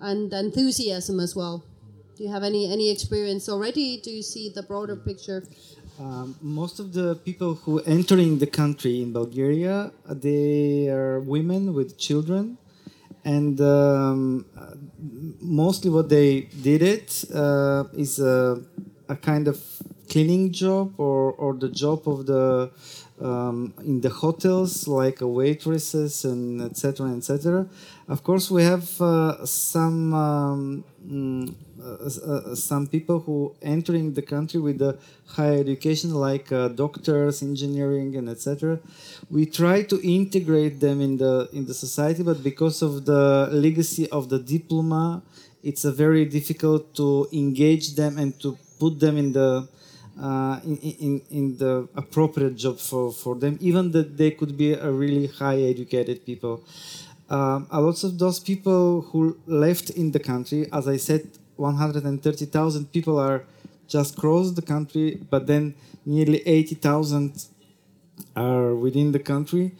Speaker 2: and enthusiasm as well? Do you have any any experience already? Do you see the broader picture?
Speaker 4: Um, most of the people who entering the country in Bulgaria, they are women with children, and um, mostly what they did it uh, is a, a kind of cleaning job or, or the job of the um, in the hotels like waitresses and etc etc of course we have uh, some um, mm, some people who entering the country with the higher education like uh, doctors engineering and etc we try to integrate them in the in the society but because of the legacy of the diploma it's a very difficult to engage them and to put them in the uh, in, in, in the appropriate job for, for them, even that they could be a really high educated people. Um, a lot of those people who left in the country, as I said, 130,000 people are just crossed the country, but then nearly 80,000 are within the country.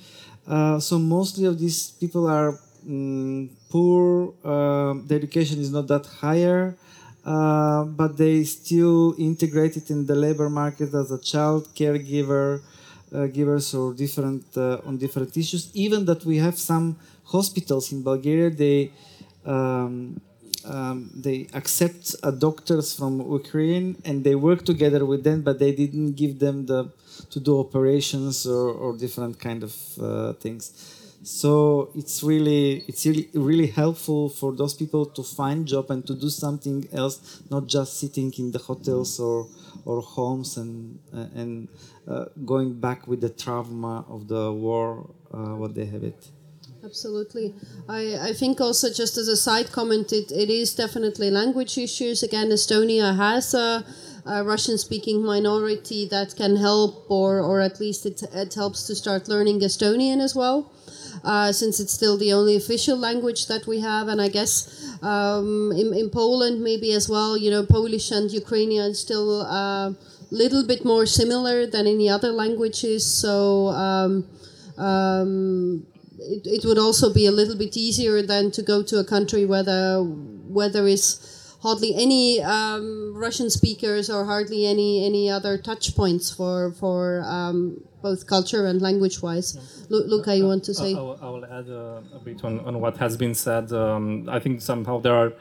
Speaker 4: Uh, so mostly of these people are mm, poor. Uh, the education is not that higher. Uh, but they still integrated in the labor market as a child caregiver uh, givers or different uh, on different issues even that we have some hospitals in bulgaria they um, um, they accept doctors from ukraine and they work together with them but they didn't give them the to do operations or, or different kind of uh, things So it's really it's really really helpful for those people to find job and to do something else, not just sitting in the hotels or or homes and uh, and uh, going back with the trauma of the war, uh, what they have it.
Speaker 2: Absolutely. I, I think also just as a side comment, it, it is definitely language issues. Again, Estonia has a, a Russian speaking minority that can help, or, or at least it, it helps to start learning Estonian as well. Uh, since it's still the only official language that we have, and I guess um, in, in Poland maybe as well, you know, Polish and Ukrainian still a uh, little bit more similar than any other languages. So um, um, it, it would also be a little bit easier than to go to a country where the where there is hardly any um, Russian speakers or hardly any any other touch points for for um, both culture and language wise. Lu- Luca, you want to say?
Speaker 3: I, will, I will add uh, a bit on, on what has been said. Um, I think somehow there are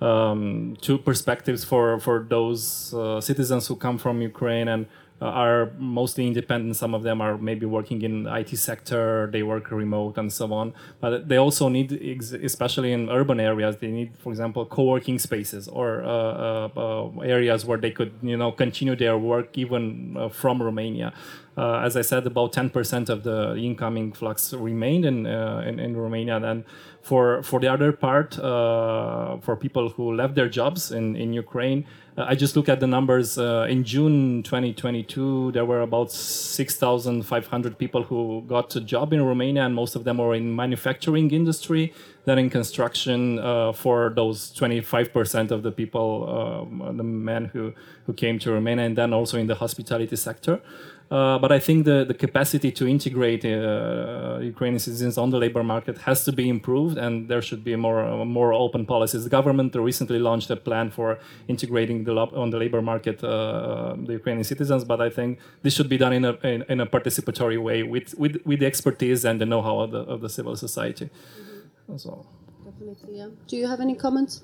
Speaker 3: um, two perspectives for for those uh, citizens who come from Ukraine and uh, are mostly independent. Some of them are maybe working in IT sector, they work remote and so on. But they also need, especially in urban areas, they need, for example, co-working spaces or uh, uh, uh, areas where they could, you know, continue their work even uh, from Romania. Uh, as I said, about 10% of the incoming flux remained in, uh, in, in Romania. And for for the other part, uh, for people who left their jobs in in Ukraine, uh, I just look at the numbers. Uh, in June 2022, there were about 6,500 people who got a job in Romania, and most of them were in manufacturing industry, then in construction. Uh, for those 25% of the people, um, the men who who came to Romania, and then also in the hospitality sector. Uh, but I think the, the capacity to integrate uh, Ukrainian citizens on the labor market has to be improved, and there should be more uh, more open policies. The government recently launched a plan for integrating the on the labor market uh, the Ukrainian citizens, but I think this should be done in a in, in a participatory way with, with with the expertise and the know-how of the, of the civil society. So.
Speaker 2: Definitely, yeah. Do you have any comments?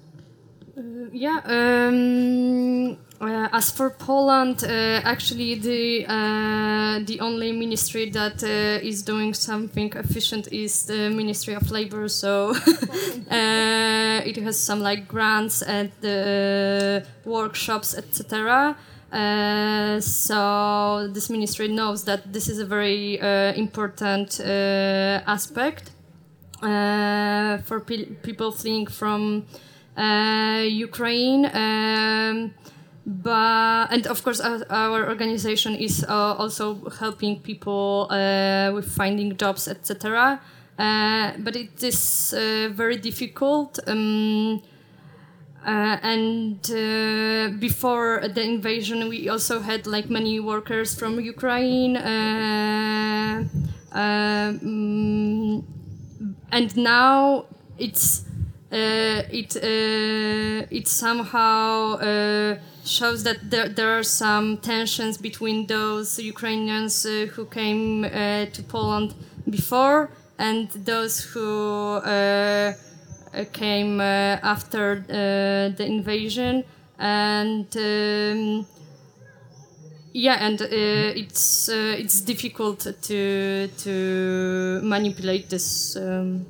Speaker 5: Yeah. Um, uh, as for Poland, uh, actually, the uh, the only ministry that uh, is doing something efficient is the Ministry of Labor. So uh, it has some like grants and uh, workshops, etc. Uh, so this ministry knows that this is a very uh, important uh, aspect uh, for pe- people fleeing from uh, Ukraine. Um, but and of course our, organization is uh, also helping people uh, with finding jobs etc uh, but it is uh, very difficult um, uh, and uh, before the invasion we also had like many workers from ukraine uh, um, and now it's uh, it uh, it somehow uh, shows that there, there are some tensions between those Ukrainians uh, who came uh, to Poland before and those who uh, uh, came uh, after uh, the invasion. And um, yeah and uh, it's uh, it's difficult to to manipulate this um,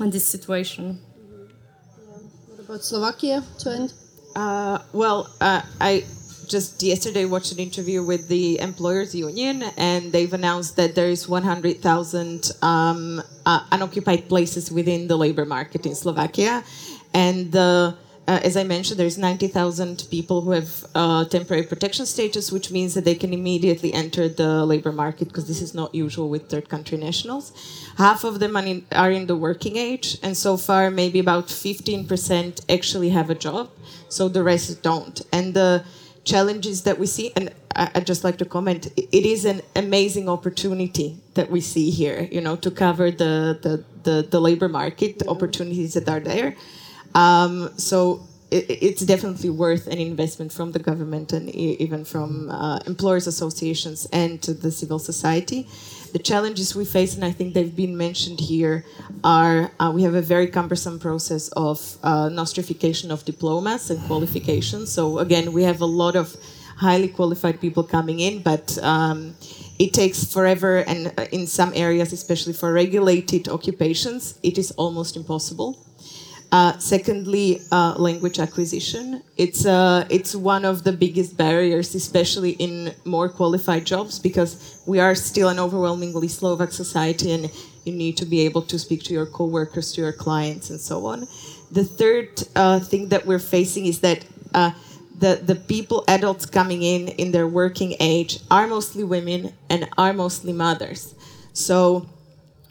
Speaker 5: this situation
Speaker 2: about Slovakia to end?
Speaker 6: Uh, well, uh, I just yesterday watched an interview with the employers union, and they've announced that there is 100,000 um, uh, unoccupied places within the labor market in Slovakia, and uh, uh, as I mentioned, there's 90,000 people who have uh, temporary protection status, which means that they can immediately enter the labor market because this is not usual with third country nationals. Half of them are in, are in the working age, and so far, maybe about 15% actually have a job, so the rest don't. And the challenges that we see, and I, I'd just like to comment, it is an amazing opportunity that we see here, you know, to cover the, the, the, the labor market opportunities that are there. Um, so it, it's definitely worth an investment from the government and even from uh, employers associations and to the civil society. The challenges we face, and I think they've been mentioned here, are uh, we have a very cumbersome process of uh, nostrification of diplomas and qualifications. So again, we have a lot of highly qualified people coming in, but um, it takes forever, and uh, in some areas, especially for regulated occupations, it is almost impossible. Uh, secondly, uh, language acquisition. It's uh, it's one of the biggest barriers, especially in more qualified jobs, because we are still an overwhelmingly Slovak society, and you need to be able to speak to your coworkers, to your clients, and so on. The third uh, thing that we're facing is that uh, the the people, adults coming in in their working age, are mostly women and are mostly mothers. So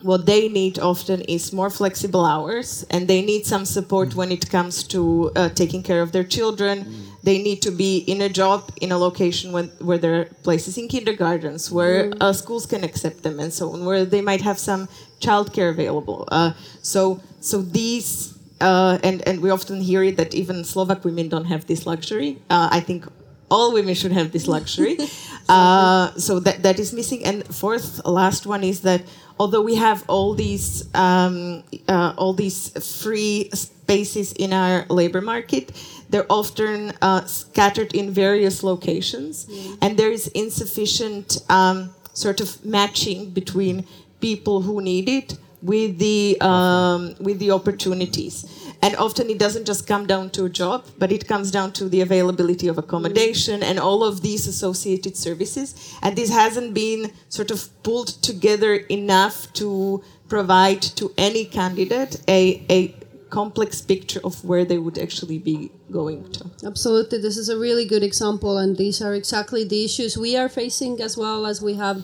Speaker 6: what they need often is more flexible hours and they need some support when it comes to uh, taking care of their children they need to be in a job in a location when, where there are places in kindergartens where uh, schools can accept them and so on where they might have some childcare available uh, so so these uh, and and we often hear it that even Slovak women don't have this luxury. Uh, I think all women should have this luxury. uh, so that that is missing. And fourth, last one is that although we have all these um, uh, all these free spaces in our labor market, they're often uh, scattered in various locations, and there is insufficient um, sort of matching between people who need it with the um, with the opportunities. And often it doesn't just come down to a job, but it comes down to the availability of accommodation and all of these associated services. And this hasn't been sort of pulled together enough to provide to any candidate a, a complex picture of where they would actually be going to.
Speaker 2: Absolutely, this is a really good example, and these are exactly the issues we are facing as well as we have.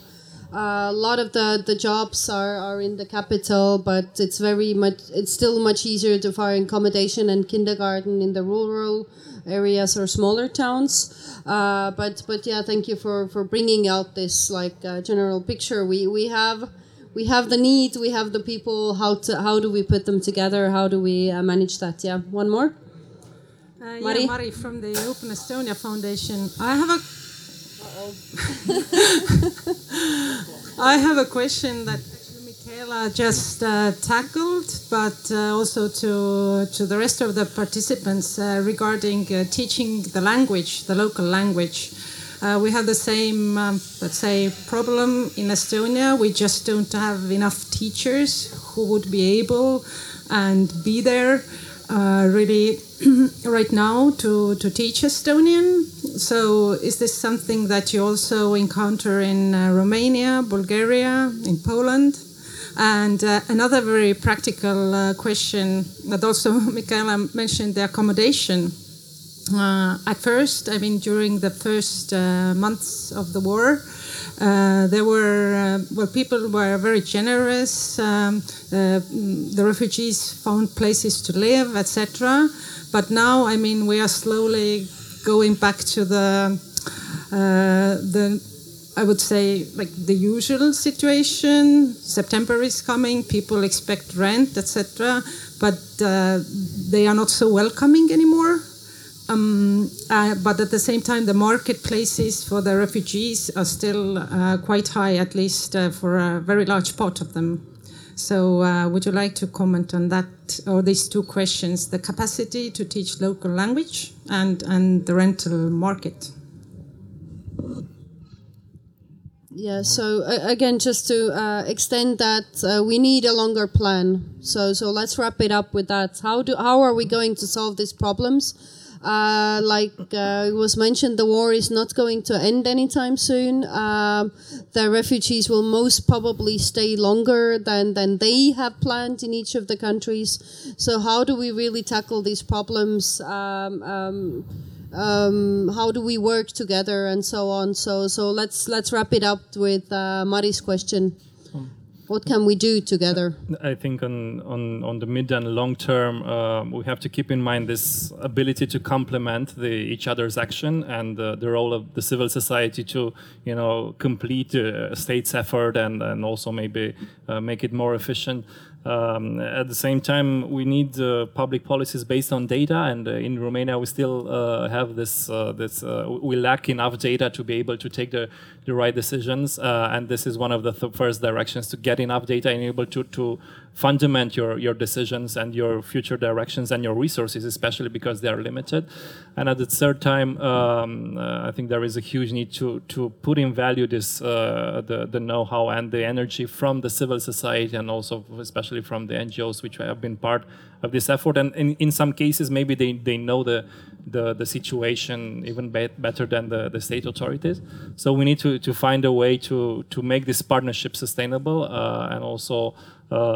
Speaker 2: Uh, a lot of the, the jobs are, are in the capital, but it's very much it's still much easier to find accommodation and kindergarten in the rural areas or smaller towns. Uh, but but yeah, thank you for, for bringing out this like uh, general picture. We we have we have the need, we have the people. How to how do we put them together? How do we uh, manage that? Yeah, one more.
Speaker 10: Uh,
Speaker 2: Mari?
Speaker 10: yeah, Mari from the Open Estonia Foundation. I have a. I have a question that actually Michaela just uh, tackled, but uh, also to to the rest of the participants uh, regarding uh, teaching the language, the local language. Uh, we have the same, um, let's say, problem in Estonia. We just don't have enough teachers who would be able and be there uh, really right now to, to teach Estonian. So, is this something that you also encounter in uh, Romania, Bulgaria, in Poland? And uh, another very practical uh, question that also Michaela mentioned the accommodation. Uh, at first, I mean, during the first uh, months of the war, uh, there were uh, well, people were very generous. Um, uh, the refugees found places to live, etc. But now, I mean, we are slowly going back to the uh, the I would say like the usual situation. September is coming. People expect rent, etc. But uh, they are not so welcoming anymore. Um, uh, but at the same time, the marketplaces for the refugees are still uh, quite high, at least uh, for a very large part of them. So, uh, would you like to comment on that or these two questions: the capacity to teach local language and and the rental market?
Speaker 2: Yeah. So uh, again, just to uh, extend that, uh, we need a longer plan. So so let's wrap it up with that. How do how are we going to solve these problems? Uh, like uh, it was mentioned, the war is not going to end anytime soon. Um, the refugees will most probably stay longer than, than they have planned in each of the countries. So, how do we really tackle these problems? Um, um, um, how do we work together and so on? So, so let's let's wrap it up with uh, Mari's question. What can we do together?
Speaker 3: I think on, on, on the mid and long term, um, we have to keep in mind this ability to complement the, each other's action and uh, the role of the civil society to, you know, complete uh, state's effort and, and also maybe uh, make it more efficient. Um, at the same time, we need uh, public policies based on data, and uh, in Romania, we still uh, have this. Uh, this uh, we lack enough data to be able to take the, the right decisions, uh, and this is one of the th- first directions to get enough data and able to to fundament your your decisions and your future directions and your resources, especially because they are limited. And at the third time, um, uh, I think there is a huge need to to put in value this uh, the the know-how and the energy from the civil society and also especially from the NGOs which have been part of this effort. And in, in some cases, maybe they, they know the the, the situation even be better than the, the state authorities. So we need to, to find a way to to make this partnership sustainable uh, and also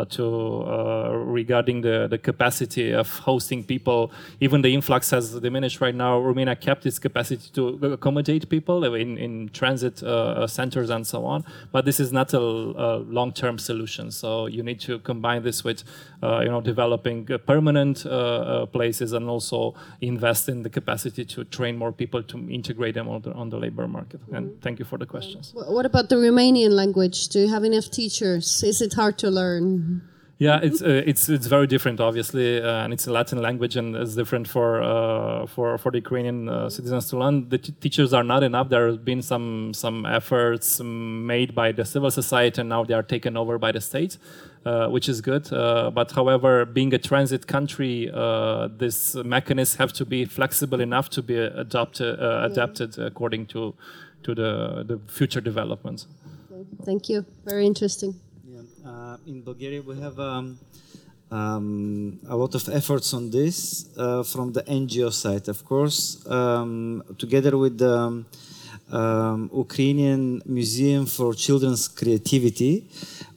Speaker 3: to uh, regarding the, the capacity of hosting people. Even the influx has diminished right now. Romania kept its capacity to accommodate people in, in transit uh, centers and so on. But this is not a, a long-term solution. So you need to combine this with, uh, you know, developing uh, permanent uh, places and also invest in the capacity to train more people to integrate them on the, on the labor market. Mm -hmm. And thank you for the questions.
Speaker 2: What about the Romanian language? Do you have enough teachers? Is it hard to learn?
Speaker 3: Yeah, it's uh, it's it's very different, obviously, uh, and it's a Latin language, and it's different for uh, for for the Ukrainian uh, citizens to learn. The teachers are not enough. There have been some some efforts made by the civil society, and now they are taken over by the state, uh, which is good. Uh, but however, being a transit country, this mechanisms have to be flexible enough to be adopted adapted yeah. according to to the the future developments.
Speaker 2: Thank you. Very interesting
Speaker 4: uh, in Bulgaria we have um, um, a lot of efforts on this uh, from the NGO side, of course, um, together with the um, um, Ukrainian Museum for Children's Creativity.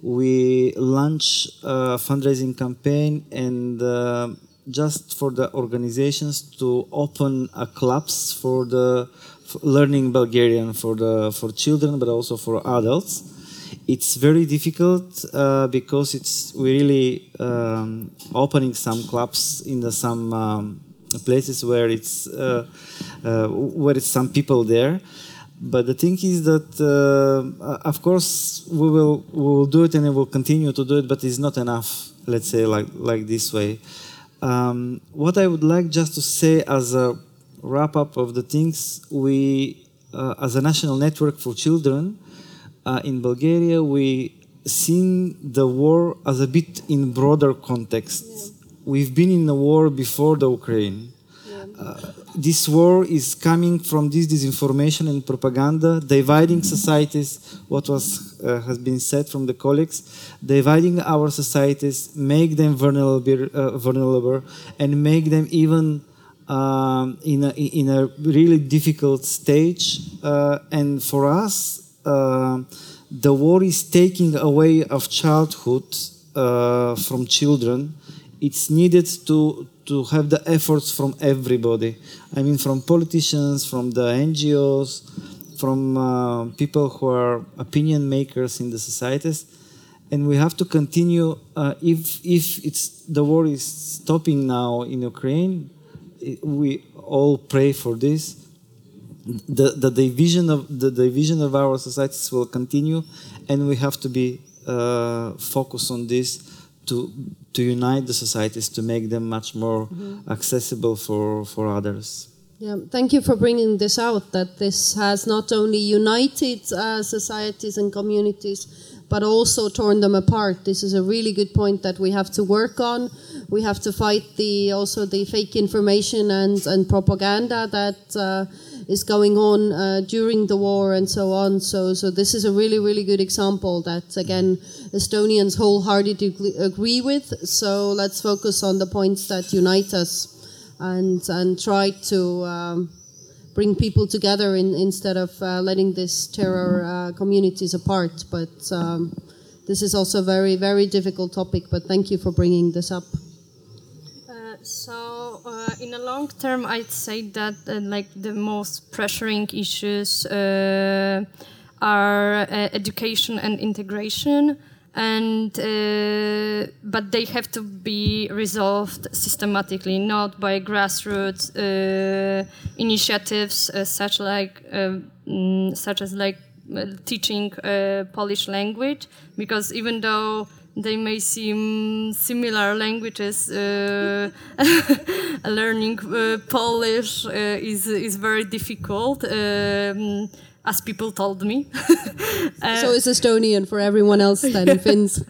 Speaker 4: We launch a fundraising campaign and uh, just for the organizations to open a clubs for the for learning Bulgarian for the for children, but also for adults it's very difficult uh, because it's we really um, opening some clubs in the, some um, places where it's uh, uh, where it's some people there. But the thing is that, uh, of course, we will we will do it and we will continue to do it, but it's not enough. Let's say like like this way. Um, what I would like just to say as a wrap up of the things we, uh, as a national network for children, uh, in Bulgaria, we seen the war as a bit in broader context. Yeah. We've been in a war before the Ukraine. Yeah. Uh, this war is coming from this disinformation and propaganda, dividing societies. What was uh, has been said from the colleagues, dividing our societies, make them vulnerable, uh, vulnerable, and make them even um, in a in a really difficult stage. Uh, and for us, the war is taking away of childhood uh, from children. It's needed to to have the efforts from everybody. I mean, from politicians, from the NGOs, from uh, people who are opinion makers in the societies, and we have to continue. Uh, if if it's the war is stopping now in Ukraine, we all pray for this the, the division of the division of our societies will continue, and we have to be uh, focused on this to to unite the societies to make them much more mm-hmm. accessible for for others.
Speaker 2: Yeah, thank you for bringing this out. That this has not only united uh, societies and communities, but also torn them apart. This is a really good point that we have to work on. We have to fight the also the fake information and and propaganda that. Uh, is going on uh, during the war and so on. So, so this is a really, really good example that again Estonians wholeheartedly agree with. So let's focus on the points that unite us, and and try to. Um, bring people together in, instead of uh, letting this terror uh, communities apart. But um, this is also a very, very difficult topic. But thank you for bringing this up.
Speaker 5: Uh, in the long term, I'd say that uh, like the most pressuring issues uh, are uh, education and integration, and uh, but they have to be resolved systematically, not by grassroots uh, initiatives such like mm, such as like teaching Polish language, because even though they may seem similar languages. Uh, learning uh, Polish uh, is is very difficult. Um, as people told me.
Speaker 2: uh, so it's Estonian for everyone else then, Finns.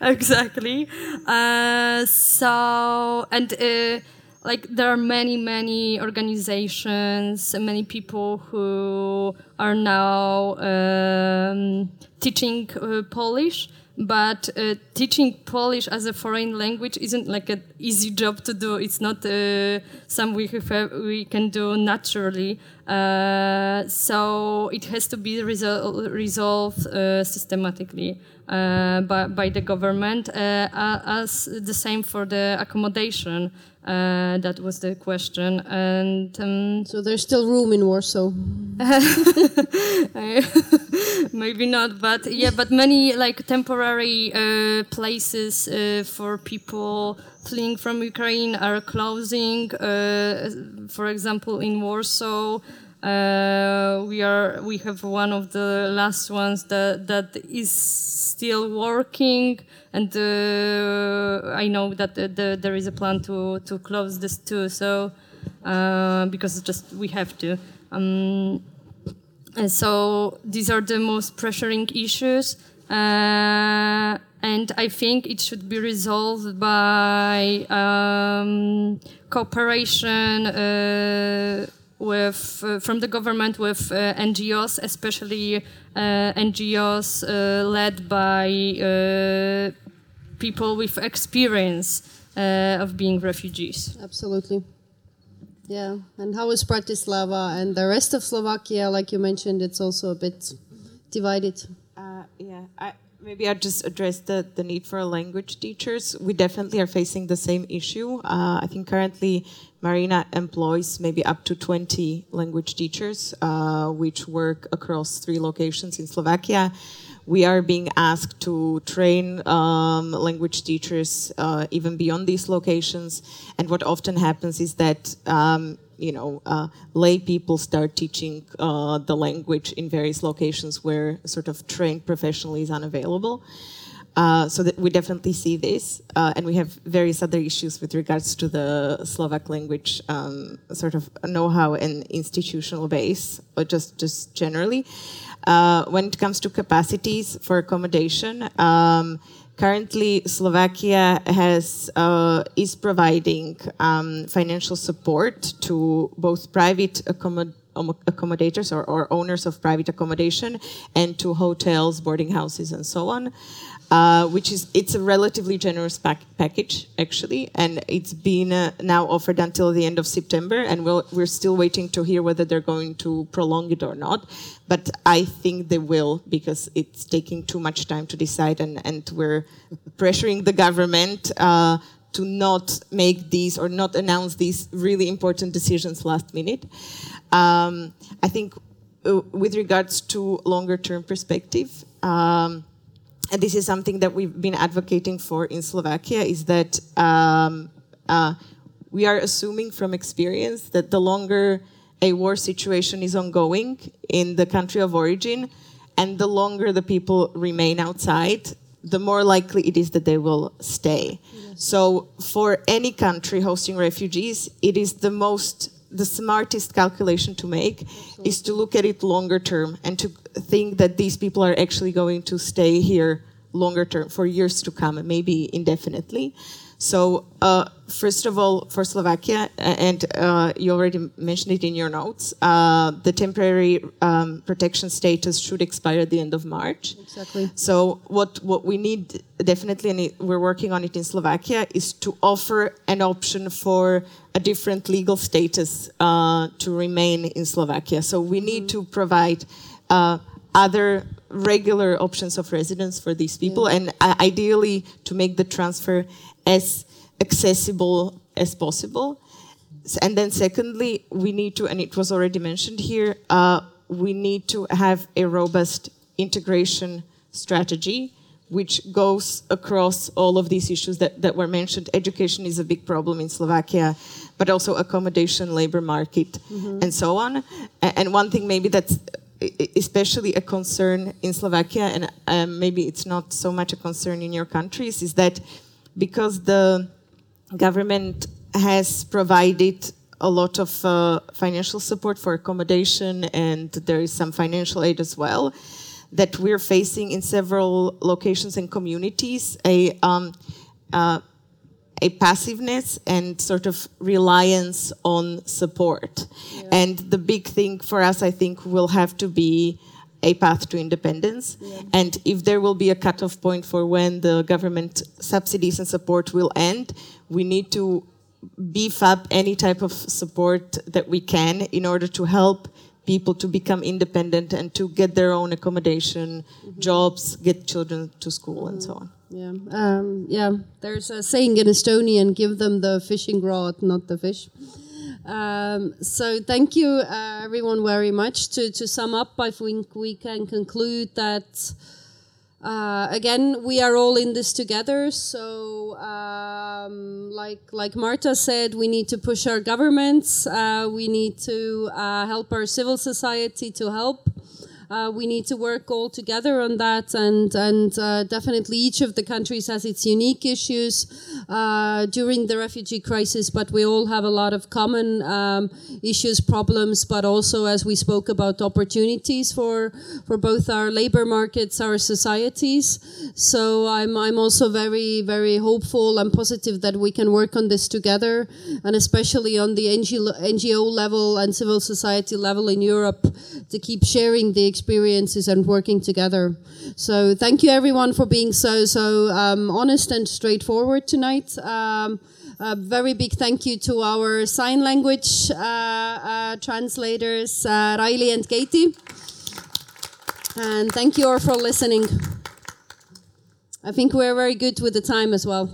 Speaker 5: exactly. Uh, so and uh, like there are many many organizations, many people who are now um, teaching uh, Polish. But uh, teaching Polish as a foreign language isn't like an easy job to do. It's not uh, something we, we can do naturally. Uh, so it has to be resol- resolved uh, systematically by, by the government, uh, as the same for the accommodation. Uh, that was the question, and um,
Speaker 2: So there's still room in Warsaw.
Speaker 5: maybe not, but yeah, but many like temporary uh, places uh, for people fleeing from Ukraine are closing. Uh, for example, in Warsaw, uh, we are we have one of the last ones that that is still working, and uh, I know that the, the, there is a plan to to close this too. So uh, because just we have to. Um, and so these are the most pressuring issues. Uh, and I think it should be resolved by um, cooperation uh, with uh, from the government with uh, NGOs, especially uh, NGOs uh, led by uh, people with experience uh, of being refugees.
Speaker 2: Absolutely. Yeah. And how is Bratislava and the rest of Slovakia? Like you mentioned, it's also a bit divided.
Speaker 6: Uh, yeah, I, maybe I'll just address the, the need for language teachers. We definitely are facing the same issue. Uh, I think currently Mareena employs maybe up to 20 language teachers, uh, which work across three locations in Slovakia. We are being asked to train um, language teachers uh, even beyond these locations. And what often happens is that um, you know, uh, lay people start teaching uh, the language in various locations where sort of trained professionally is unavailable. Uh, so that we definitely see this, uh, and we have various other issues with regards to the Slovak language um, sort of know-how and institutional base, or just just generally. Uh, when it comes to capacities for accommodation, um, currently Slovakia has uh, is providing um, financial support to both private accommod- accommodators or, or owners of private accommodation and to hotels, boarding houses, and so on. Uh, which is it's a relatively generous pack- package actually, and it's been uh, now offered until the end of September, and we'll, we're still waiting to hear whether they're going to prolong it or not. But I think they will because it's taking too much time to decide, and, and we're pressuring the government uh, to not make these or not announce these really important decisions last minute. Um, I think uh, with regards to longer term perspective. Um, and this is something that we've been advocating for in Slovakia, is that um, uh, we are assuming from experience that the longer a war situation is ongoing in the country of origin, and the longer the people remain outside, the more likely it is that they will stay. So, for any country hosting refugees, it is the most the smartest calculation to make is to look at it longer term and to think that these people are actually going to stay here longer term for years to come, maybe indefinitely. So, uh, first of all, for Slovakia, and uh, you already mentioned it in your notes, uh, the temporary um, protection status should expire at the end of March.
Speaker 2: Exactly.
Speaker 6: So what what we need definitely, and we're working on it in Slovakia, is to offer an option for a different legal status uh, to remain in Slovakia. So we need to provide uh, other regular options of residence for these people, and uh, ideally to make the transfer as accessible as possible. And then, secondly, we need to, and it was already mentioned here, uh, we need to have a robust integration strategy which goes across all of these issues that, that were mentioned. Education is a big problem in Slovakia, but also accommodation, labor market, and so on. And one thing maybe that's especially a concern in Slovakia, and um, maybe it's not so much a concern in your countries, is that because the government has provided a lot of uh, financial support for accommodation and there is some financial aid as well. that we're facing in several locations and communities a um, uh, a passiveness and sort of reliance on support. And the big thing for us, I think, will have to be a path to independence. And if there will be a cutoff point for when the government subsidies and support will end, we need to beef up any type of support that we can in order to help people to become independent and to get their own accommodation, mm-hmm. jobs, get children to school, and so mm-hmm. on.
Speaker 2: Yeah, um, yeah. There's a saying in Estonian: "Give them the fishing rod, not the fish." Um, so thank you, uh, everyone, very much. To to sum up, I think we can conclude that. Uh, again, we are all in this together. So, um, like like Marta said, we need to push our governments. Uh, we need to uh, help our civil society to help. Uh, we need to work all together on that, and and uh, definitely each of the countries has its unique issues uh, during the refugee crisis. But we all have a lot of common um, issues, problems, but also, as we spoke about, opportunities for for both our labor markets, our societies. So I'm I'm also very very hopeful and positive that we can work on this together, and especially on the NGO, NGO level and civil society level in Europe, to keep sharing the experiences and working together. So thank you everyone for being so so um, honest and straightforward tonight. Um, a very big thank you to our sign language uh, uh, translators, uh, Riley and Katie. And thank you all for listening. I think we're very good with the time as well.